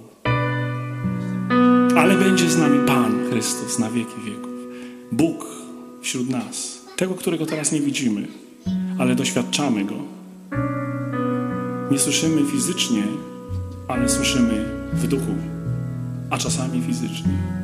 Ale będzie z nami Pan Chrystus na wieki wieków. Bóg wśród nas. Tego, którego teraz nie widzimy, ale doświadczamy Go. Nie słyszymy fizycznie, ale słyszymy w duchu, a czasami fizycznie.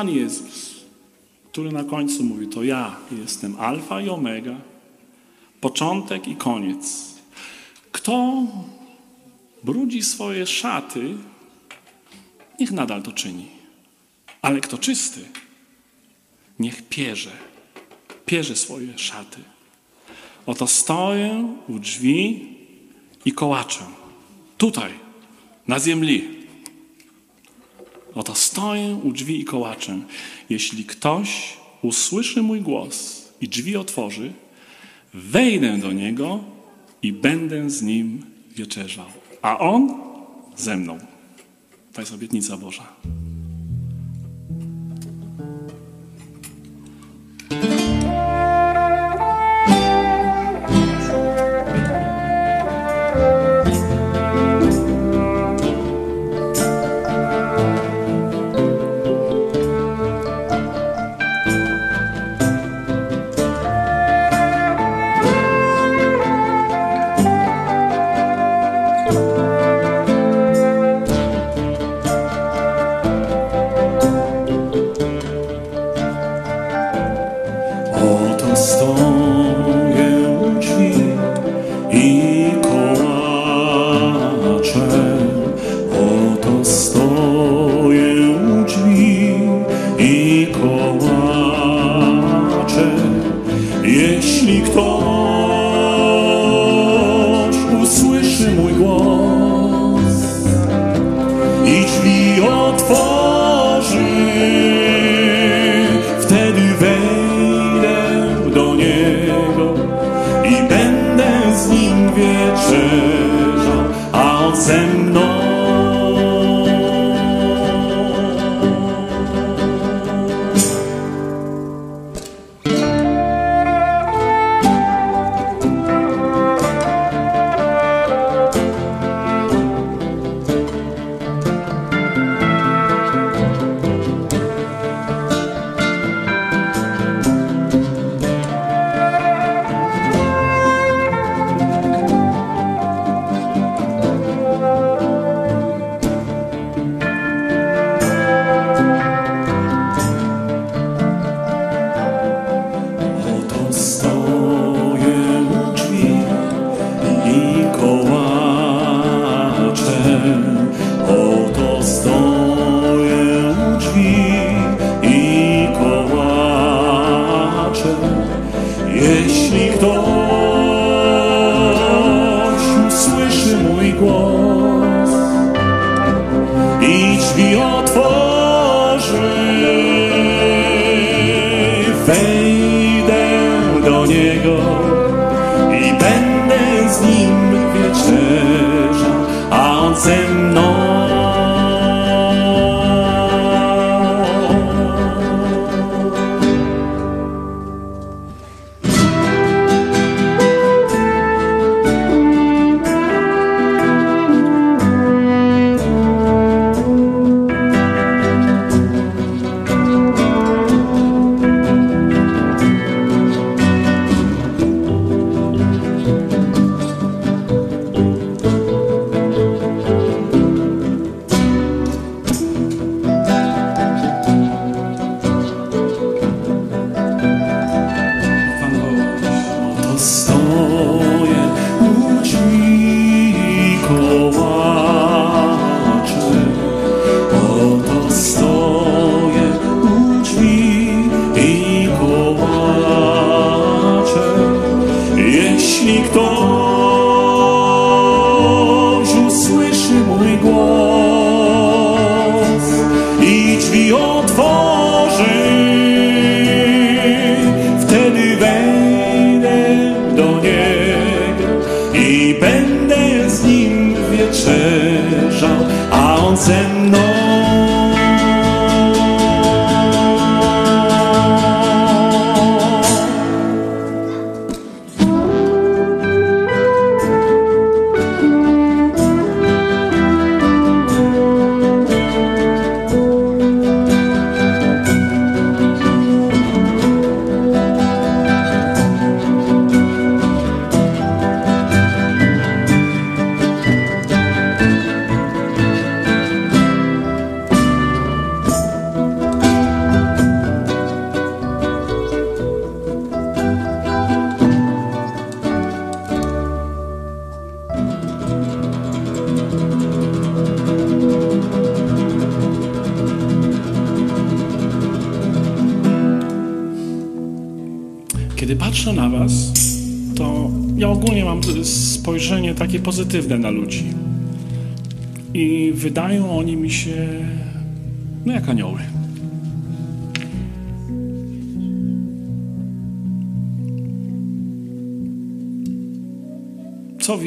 Pan Jezus, który na końcu mówi: To ja jestem Alfa i Omega, początek i koniec. Kto brudzi swoje szaty, niech nadal to czyni. Ale kto czysty, niech pierze, pierze swoje szaty. Oto stoję u drzwi i kołaczę. Tutaj, na ziemi. Oto stoję u drzwi i kołaczę. Jeśli ktoś usłyszy mój głos i drzwi otworzy, wejdę do niego i będę z nim wieczerzał. A on ze mną. To jest obietnica Boża.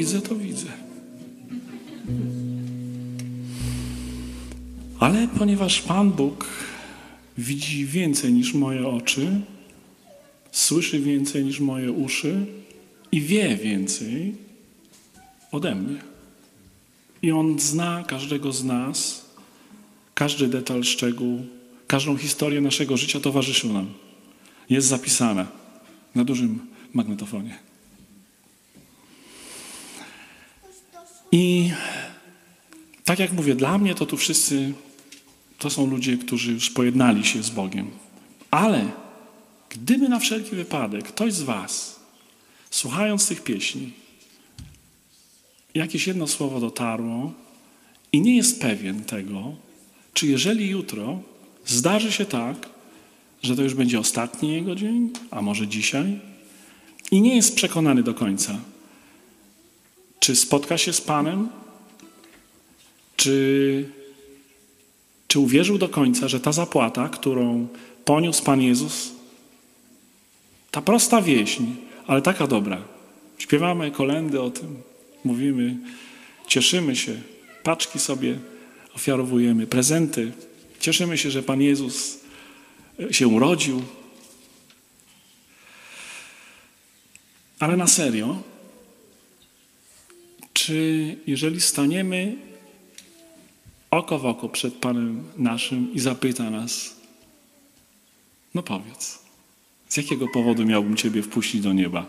Widzę, to widzę. Ale ponieważ Pan Bóg widzi więcej niż moje oczy, słyszy więcej niż moje uszy i wie więcej ode mnie. I On zna każdego z nas, każdy detal, szczegół, każdą historię naszego życia towarzyszył nam. Jest zapisana na dużym magnetofonie. I tak jak mówię, dla mnie to tu wszyscy to są ludzie, którzy już pojednali się z Bogiem. Ale Gdyby na wszelki wypadek ktoś z Was, słuchając tych pieśni, jakieś jedno słowo dotarło i nie jest pewien tego, czy jeżeli jutro zdarzy się tak, że to już będzie ostatni jego dzień, a może dzisiaj, i nie jest przekonany do końca, czy spotka się z Panem, czy, czy uwierzył do końca, że ta zapłata, którą poniósł Pan Jezus, ta prosta wieśń, ale taka dobra. Śpiewamy kolendy o tym, mówimy, cieszymy się, paczki sobie ofiarowujemy, prezenty. Cieszymy się, że Pan Jezus się urodził. Ale na serio, czy jeżeli staniemy oko w oko przed Panem naszym i zapyta nas, no powiedz, z jakiego powodu miałbym Ciebie wpuścić do nieba?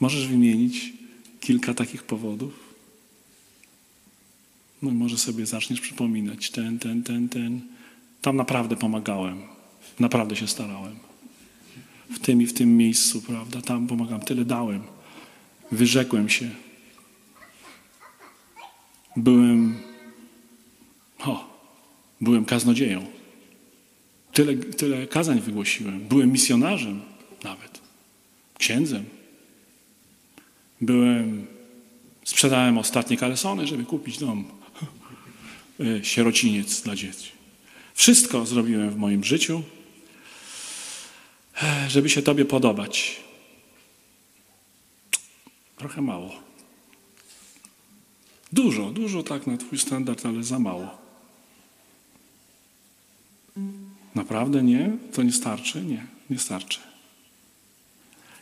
Możesz wymienić kilka takich powodów? No i może sobie zaczniesz przypominać ten, ten, ten, ten. Tam naprawdę pomagałem. Naprawdę się starałem. W tym i w tym miejscu, prawda? Tam pomagam. Tyle dałem. Wyrzekłem się. Byłem, o, byłem kaznodzieją. Tyle, tyle kazań wygłosiłem. Byłem misjonarzem nawet. Księdzem. Byłem, sprzedałem ostatnie kalesony, żeby kupić dom. y, sierociniec dla dzieci. Wszystko zrobiłem w moim życiu, e, żeby się Tobie podobać. Trochę mało. Dużo, dużo tak na Twój standard, ale za mało. Naprawdę nie? To nie starczy? Nie, nie starczy.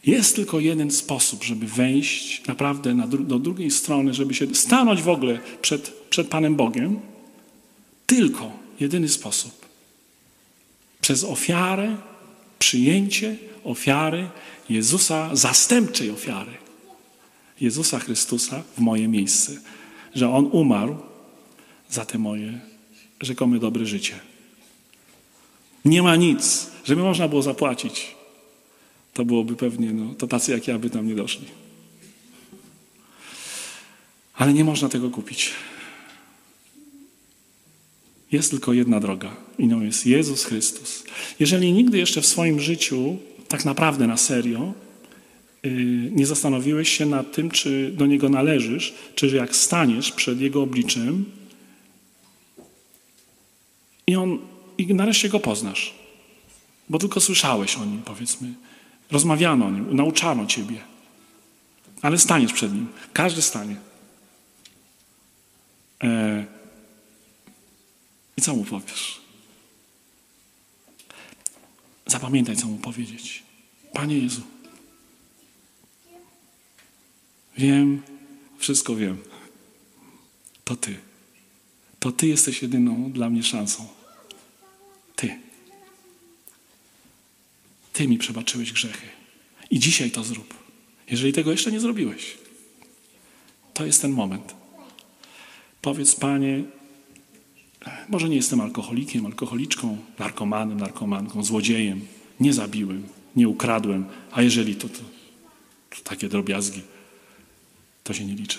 Jest tylko jeden sposób, żeby wejść naprawdę dru do drugiej strony, żeby się stanąć w ogóle przed, przed Panem Bogiem. Tylko jedyny sposób. Przez ofiarę, przyjęcie ofiary Jezusa, zastępczej ofiary. Jezusa Chrystusa w moje miejsce. Że On umarł za te moje rzekome dobre życie. Nie ma nic, żeby można było zapłacić. To byłoby pewnie, no, to tacy jak ja by tam nie doszli. Ale nie można tego kupić. Jest tylko jedna droga i nią jest Jezus Chrystus. Jeżeli nigdy jeszcze w swoim życiu, tak naprawdę na serio, yy, nie zastanowiłeś się nad tym, czy do Niego należysz, czy jak staniesz przed Jego obliczem i On i nareszcie go poznasz. Bo tylko słyszałeś o nim, powiedzmy. Rozmawiano o nim, nauczano ciebie. Ale staniesz przed nim. Każdy stanie. E... I co mu powiesz? Zapamiętaj, co mu powiedzieć. Panie Jezu, wiem, wszystko wiem. To Ty. To Ty jesteś jedyną dla mnie szansą. Ty. Ty mi przebaczyłeś grzechy. I dzisiaj to zrób. Jeżeli tego jeszcze nie zrobiłeś, to jest ten moment. Powiedz, Panie, może nie jestem alkoholikiem, alkoholiczką, narkomanem, narkomanką, złodziejem. Nie zabiłem, nie ukradłem, a jeżeli to, to, to takie drobiazgi, to się nie liczy.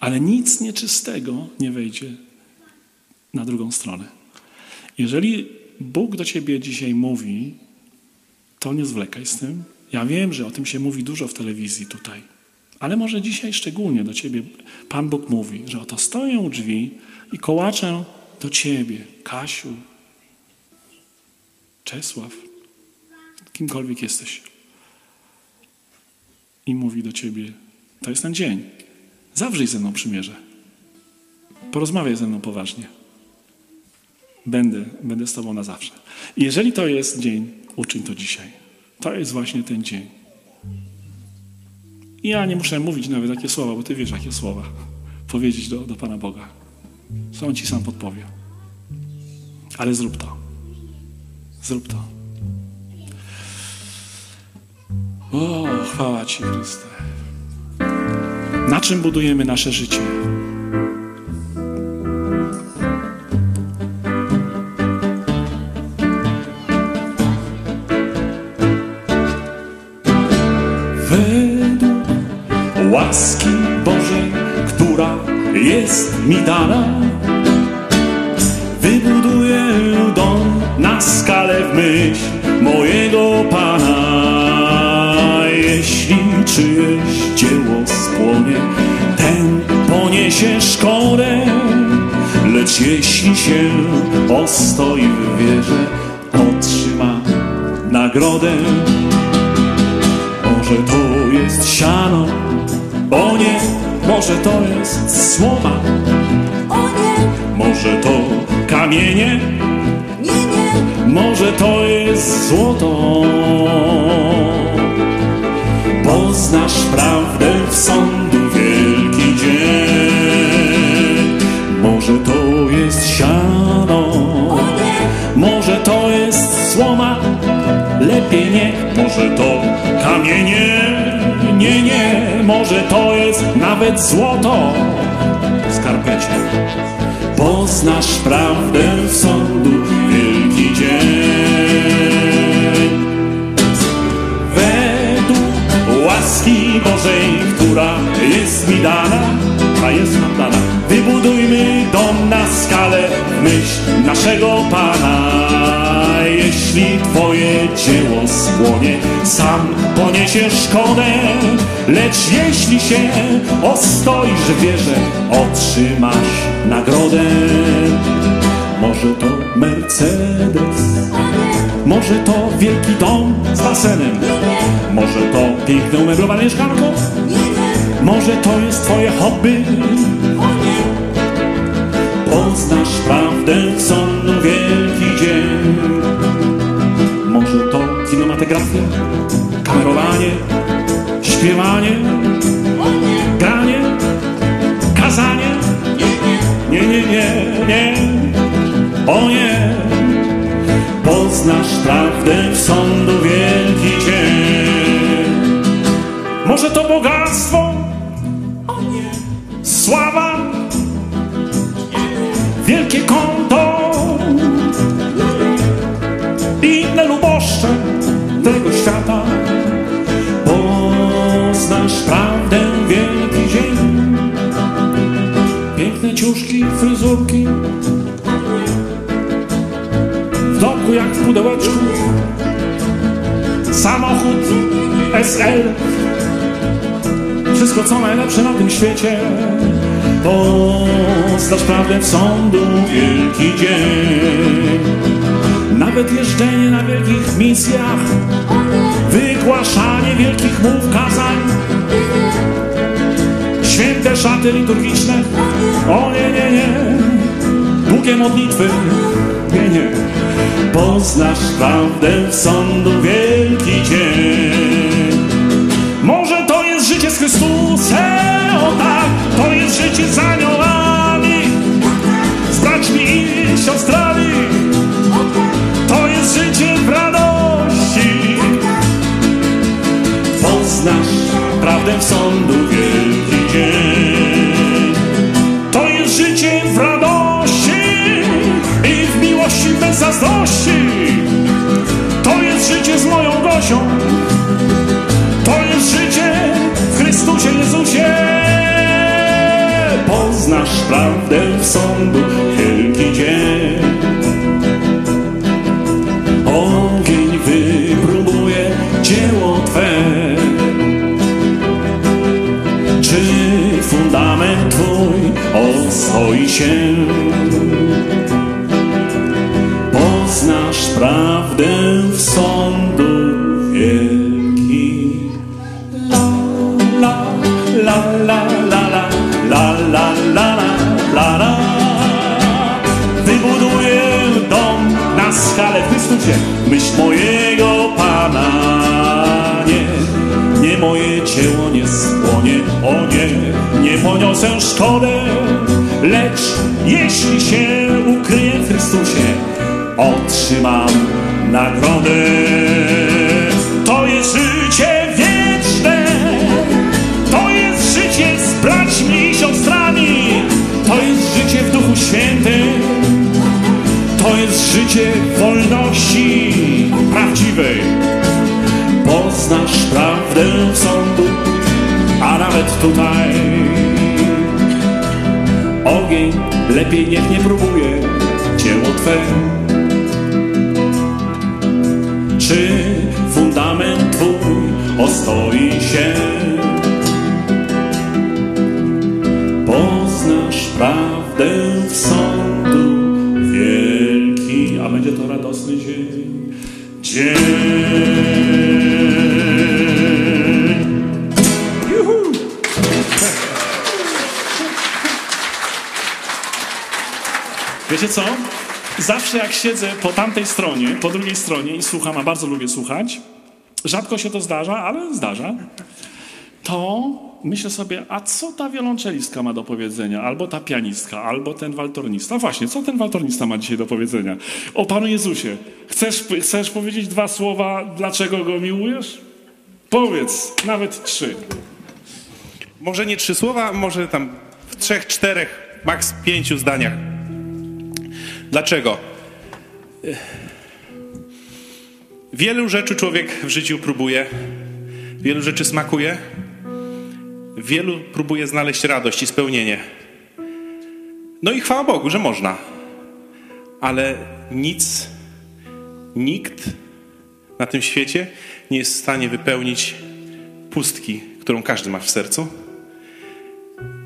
Ale nic nieczystego nie wejdzie na drugą stronę. Jeżeli Bóg do ciebie dzisiaj mówi, to nie zwlekaj z tym. Ja wiem, że o tym się mówi dużo w telewizji tutaj, ale może dzisiaj szczególnie do ciebie Pan Bóg mówi, że oto stoję u drzwi i kołaczę do ciebie, Kasiu, Czesław, kimkolwiek jesteś. I mówi do ciebie, to jest ten dzień. Zawrzyj ze mną przymierze. Porozmawiaj ze mną poważnie. Będę, będę z Tobą na zawsze. Jeżeli to jest dzień, uczyń to dzisiaj. To jest właśnie ten dzień. I ja nie muszę mówić nawet takie słowa, bo Ty wiesz, jakie słowa powiedzieć do, do Pana Boga. Co On Ci sam podpowie. Ale zrób to. Zrób to. O, chwała Ci, Chryste. Na czym budujemy nasze życie? Jest mi dana. Wybuduję dom na skalę w myśl mojego Pana. Jeśli czyjeś dzieło spłonie, ten poniesie szkodę. Lecz jeśli się ostoi w wierze, otrzyma nagrodę. Może to jest siano, o nie, może to jest słowa. O nie, Może to kamienie, nie, nie, może to jest złoto. Poznasz prawdę w sądu wielki dzień. Może to jest siano, o nie, może to jest słoma, lepiej nie, może to kamienie, nie, nie, może to jest nawet złoto w skarpecie. Poznasz prawdę w sądu wielki dzień. Według łaski Bożej, która jest mi dana, jest wybudujmy dom na skalę myśl naszego Pana. Jeśli Twoje dzieło spłonie, sam poniesiesz szkodę, lecz jeśli się ostoisz w wierze, otrzymasz nagrodę. Może to Mercedes, może to wielki dom z basenem, może to piękne umeblowane mieszkanko, może to jest twoje hobby. Poznasz prawdę sądu wielki dzień. Może to kinematografia, kamerowanie, śpiewanie, granie, kazanie. Nie, nie, nie, nie, o nie. Poznasz prawdę w sądu wielki dzień. Może to bogactwo, pudełeczku Samochód SL Wszystko co najlepsze na tym świecie. Poznasz prawdę w sądu wielki dzień. Nawet jeżdżenie na wielkich misjach. Wygłaszanie wielkich mów kazań. Święte szaty liturgiczne. O nie, nie, nie. Długie modlitwy. Nie, nie Poznasz prawdę w sądu wielki dzień. Może to jest życie z Chrystusem O tak, to jest życie z aniołami. Z braćmi i siostrami. To jest życie w radości. Poznasz prawdę w sądu wielki prawdę w sądu wielki dzień. Ogień wypróbuje dzieło Twe. Czy fundament Twój ostoi się? Myśl mojego Pana. Nie, nie moje dzieło nie spłonie, o nie, nie poniosę szkodę, lecz jeśli się ukryję w Chrystusie, otrzymam nagrodę. To jest życie wieczne, to jest życie z braćmi i siostrami, to jest życie w Duchu Świętym, to jest życie wolności prawdziwej. Poznasz prawdę sądu, a nawet tutaj ogień lepiej niech nie próbuje dzieło Twe. Zawsze jak siedzę po tamtej stronie, po drugiej stronie i słucham, a bardzo lubię słuchać, rzadko się to zdarza, ale zdarza, to myślę sobie, a co ta wiolonczelistka ma do powiedzenia? Albo ta pianistka, albo ten waltornista. Właśnie, co ten waltornista ma dzisiaj do powiedzenia? O Panu Jezusie, chcesz, chcesz powiedzieć dwa słowa, dlaczego Go miłujesz? Powiedz, nawet trzy. Może nie trzy słowa, może tam w trzech, czterech, maks pięciu zdaniach. Dlaczego? Wielu rzeczy człowiek w życiu próbuje, wielu rzeczy smakuje, wielu próbuje znaleźć radość i spełnienie. No i chwała Bogu, że można. Ale nic, nikt na tym świecie nie jest w stanie wypełnić pustki, którą każdy ma w sercu,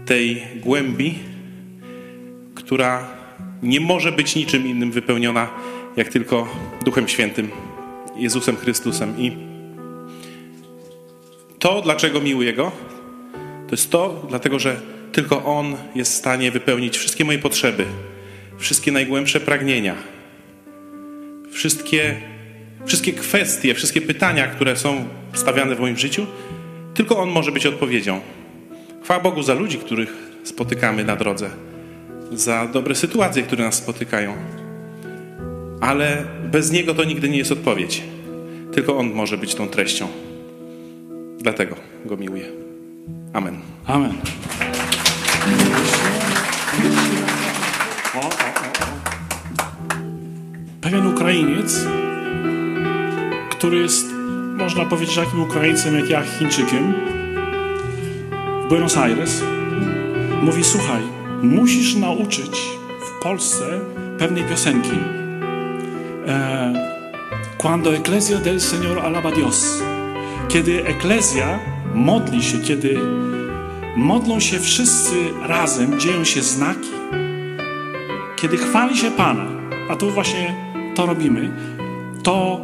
tej głębi, która nie może być niczym innym wypełniona, jak tylko Duchem Świętym, Jezusem Chrystusem. I to, dlaczego miłuję Go, to jest to, dlatego że tylko On jest w stanie wypełnić wszystkie moje potrzeby, wszystkie najgłębsze pragnienia, wszystkie, wszystkie kwestie, wszystkie pytania, które są stawiane w moim życiu. Tylko On może być odpowiedzią. Chwała Bogu za ludzi, których spotykamy na drodze, za dobre sytuacje, które nas spotykają. Ale bez Niego to nigdy nie jest odpowiedź. Tylko On może być tą treścią. Dlatego Go miłuję. Amen. Amen. O, o, o. Pewien Ukrainiec, który jest, można powiedzieć, takim Ukraińcem jak ja, Chińczykiem, w Buenos Aires, mówi: Słuchaj, musisz nauczyć w Polsce pewnej piosenki. Cuando Ecclesia del Señor alaba Dios. Kiedy Eklezja modli się, kiedy modlą się wszyscy razem, dzieją się znaki, kiedy chwali się Pana, a tu właśnie to robimy, to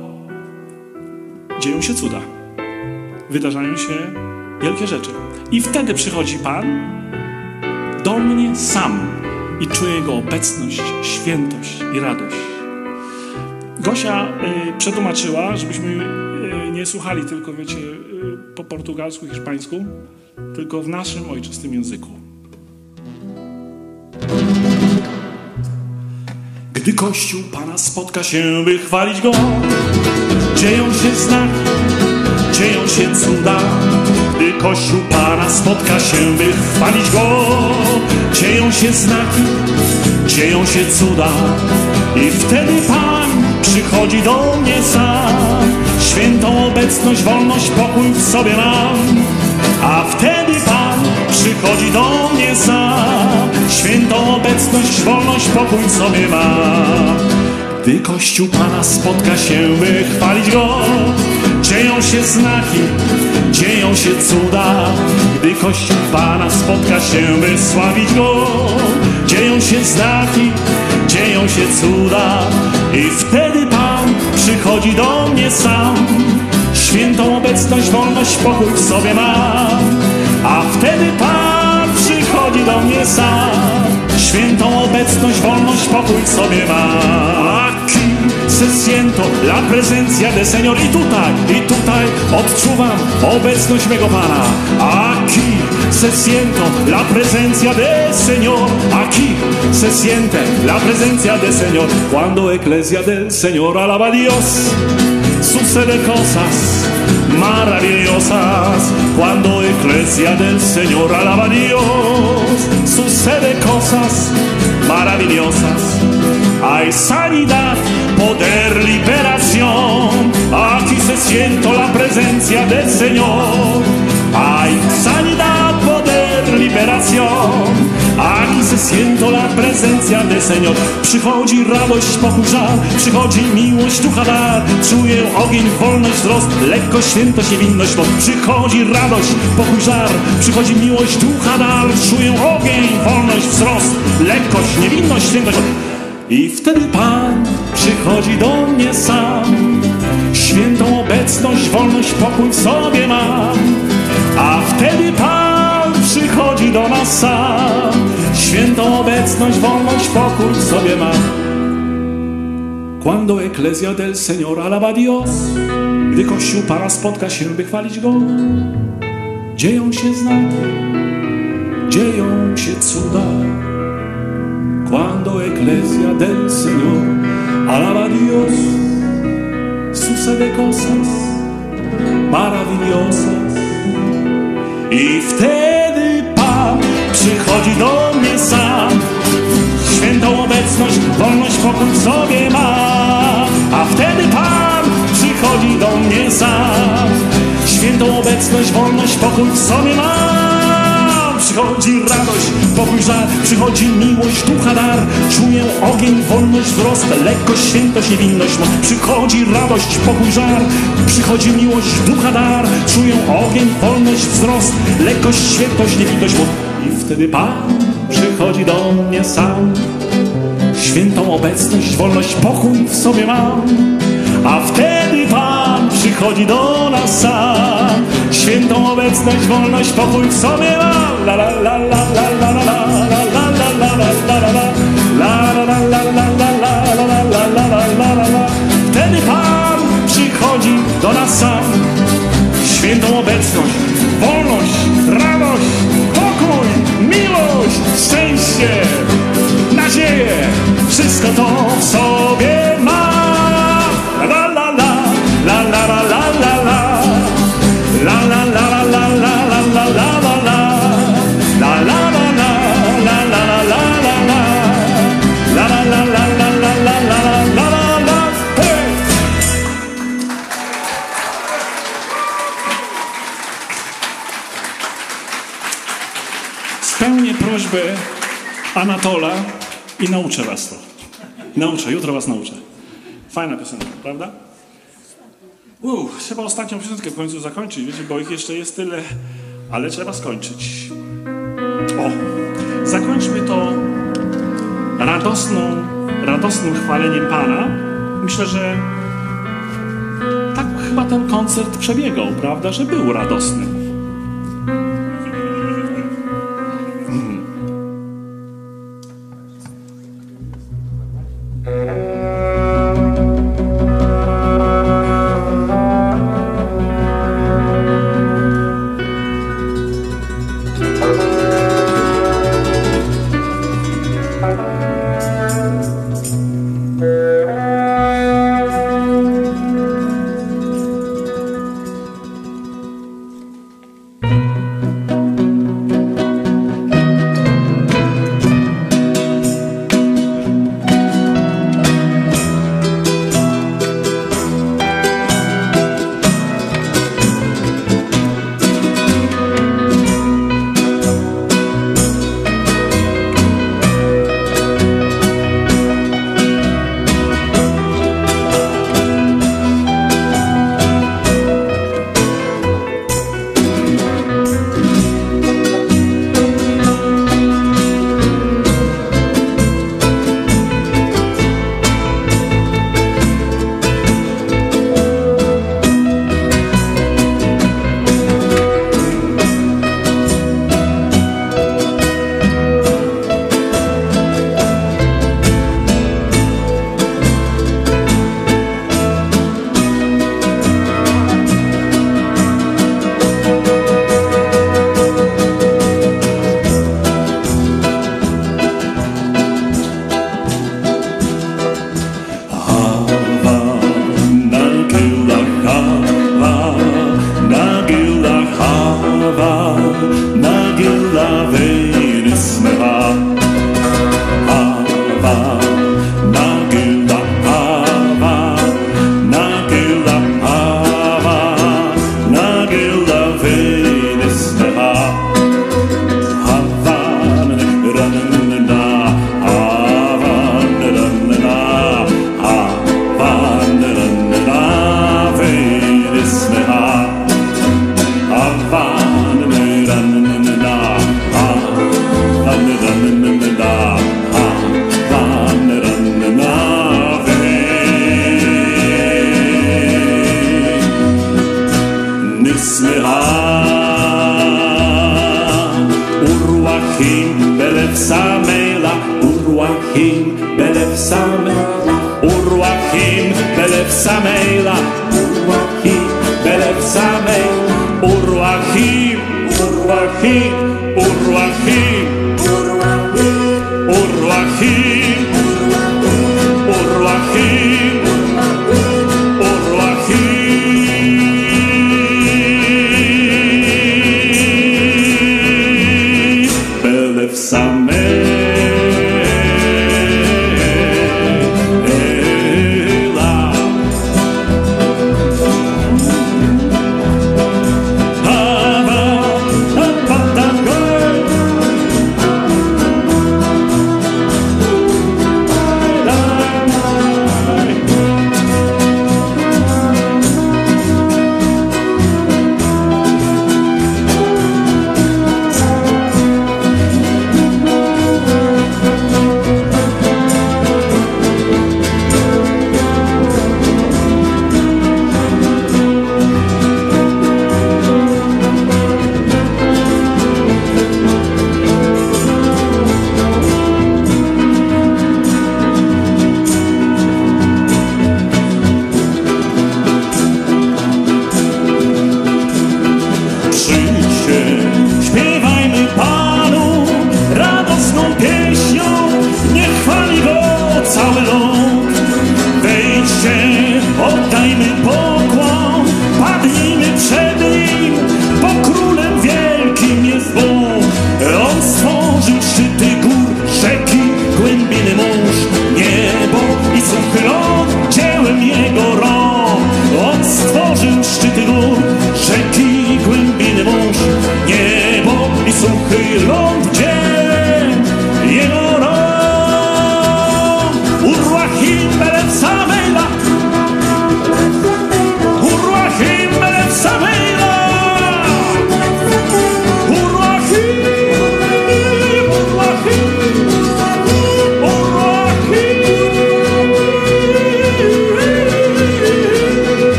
dzieją się cuda. Wydarzają się wielkie rzeczy. I wtedy przychodzi Pan do mnie sam i czuję Jego obecność, świętość i radość. Gosia y, przetłumaczyła, żebyśmy y, nie słuchali tylko, wiecie, y, po portugalsku, hiszpańsku, tylko w naszym ojczystym języku. Gdy Kościół Pana spotka się, by chwalić Go, dzieją się znaki, dzieją się cuda. Gdy Kościół Pana spotka się, by chwalić Go, dzieją się znaki, dzieją się cuda. I wtedy Pan przychodzi do mnie sam. Świętą obecność, wolność, pokój w sobie mam. A wtedy Pan przychodzi do mnie sam. Świętą obecność, wolność, pokój w sobie mam. Gdy Kościół Pana spotka się, by chwalić Go, dzieją się znaki, dzieją się cuda. Gdy Kościół Pana spotka się, by sławić Go, dzieją się znaki, dzieją się cuda. I wtedy przychodzi do mnie sam. Świętą obecność, wolność, pokój w sobie mam. A wtedy Pan przychodzi do mnie sam. Świętą obecność, wolność, pokój w sobie mam. Se siento la presencia del Señor. I tutaj, i tutaj odczuwam obecność mego Pana. Aquí se siento la presencia del Señor. Aquí se siente la presencia del Señor. Cuando Eclesia del Señor alaba a Dios, sucede cosas maravillosas. Cuando Eclesia del Señor alaba a Dios, sucede cosas maravillosas. Hay sanidad, poder, liberación. Aquí se siento la presencia del Señor. Hay sanidad, poder, liberación. Aquí se siento la presencia del Señor. Przychodzi radość, pokój, żal, przychodzi miłość, ducha dar. Czuję ogień, wolność, wzrost, lekkość, świętość, niewinność, moc. Przychodzi radość, pokój, żar, przychodzi miłość, ducha dar. Czuję ogień, wolność, wzrost, lekkość, niewinność, świętość. moc. I wtedy Pan przychodzi do mnie sam. Świętą obecność, wolność, pokój w sobie mam. A wtedy Pan przychodzi do nas sam. Świętą obecność, wolność, pokój w sobie mam. Cuando Ecclesia del Señor alaba Dios, gdy Kościół Pana spotka się, by chwalić Go, dzieją się znaki, dzieją się cuda. Cuando Ecclesia del Señor alaba a Dios, sucede cosas maravillosas. I wtedy Pan przychodzi do mnie sam. Świętą obecność, wolność, pokój w sobie ma. A wtedy Pan przychodzi do mnie sam. Świętą obecność, wolność, pokój w sobie ma. Przychodzi radość, żar, przychodzi miłość, ducha dar. Czuję ogień, wolność, wzrost, lekkość, świętość, niewinność, moc. Przychodzi radość, pokój, żar, przychodzi miłość, ducha dar. Czuję ogień, wolność, wzrost, lekkość, świętość, niewinność, moc. I wtedy Pan przychodzi do mnie sam. Świętą obecność, wolność, pokój w sobie mam. A wtedy przychodzi do nas sam. Świętą obecność, wolność, pokój w sobie mam. La la la la la la la la la la la la la la la Wtedy Pan przychodzi do nas sam. Świętą obecność, wolność, radość, pokój, miłość, szczęście, nadzieję, wszystko to w i nauczę was to. Nauczę, jutro was nauczę. Fajna piosenka, prawda? Uff, trzeba ostatnią piosenkę w końcu zakończyć, wiecie, bo ich jeszcze jest tyle, ale trzeba skończyć. O, zakończmy to radosną, radosnym chwaleniem Pana. Myślę, że tak chyba ten koncert przebiegał, prawda, że był radosny.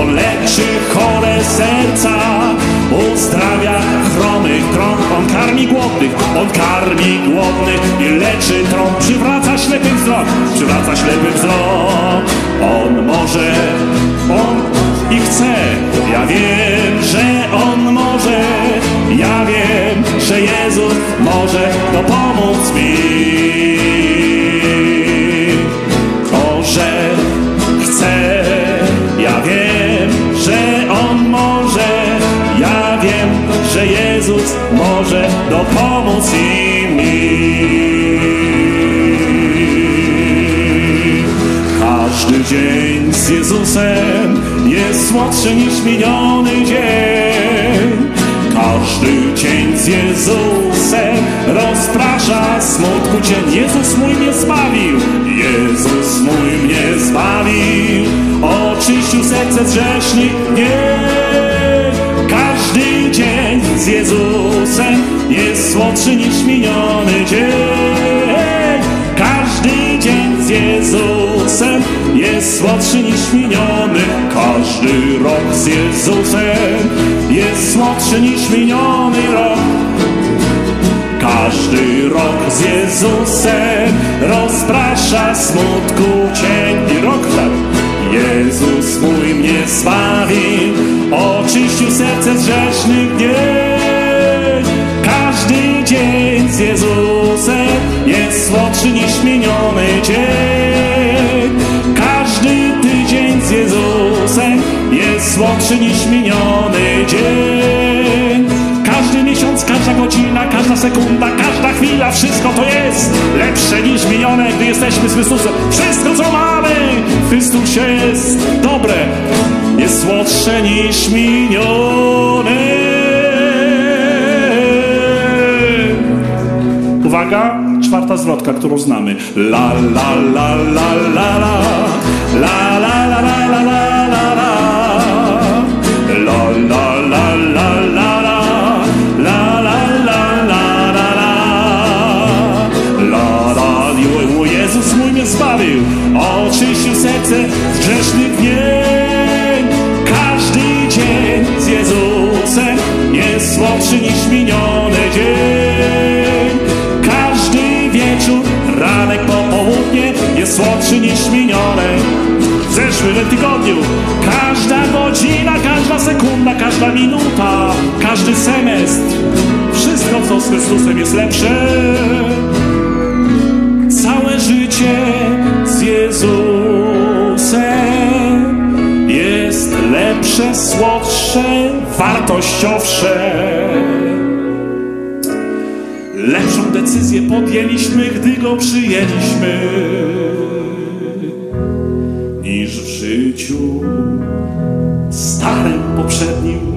On leczy chore serca, uzdrawia chromych trąb. On karmi głodnych, on karmi głodnych i leczy trąb. Przywraca ślepy wzrok, przywraca ślepy wzrok. On może, on i chce. Ja wiem, że on może, ja wiem, że Jezus może dopomóc mi. mi. Każdy dzień z Jezusem jest słodszy niż miniony dzień. Każdy cień z Jezusem rozprasza smutku cień. Jezus mój mnie zbawił, Jezus mój mnie zbawił. Oczyścił serce z nie. Jest słodszy niż miniony dzień. Każdy dzień z Jezusem jest słodszy niż miniony. Każdy rok z Jezusem jest słodszy niż miniony rok. Każdy rok z Jezusem rozprasza smutku cień. I rok tak. Jezus mój mnie zbawił, oczyścił serce z grzesznych dzień. Dzień z Jezusem jest słodszy niż miniony dzień. Każdy tydzień z Jezusem jest słodszy niż miniony dzień. Każdy miesiąc, każda godzina, każda sekunda, każda chwila, wszystko to jest lepsze niż minione, gdy jesteśmy z Chrystusem. Wszystko, co mamy w Chrystusie jest dobre, jest słodsze niż minione. Uwaga, czwarta zwrotka, którą znamy. La la la la la la la la la la la la la la Jezus mój mnie zbawił Oczyścił serce z grzesznych dnień Każdy dzień z Jezusem Jest słodszy niż miniony dzień ranek, popołudnie Jest słodszy niż minione w zeszłym tygodniu. Każda godzina, każda sekunda, każda minuta, każdy semestr, wszystko co z Chrystusem jest lepsze. Całe życie z Jezusem jest lepsze, słodsze, wartościowsze. Lepszą decyzję podjęliśmy, gdy go przyjęliśmy niż w życiu starym poprzednim.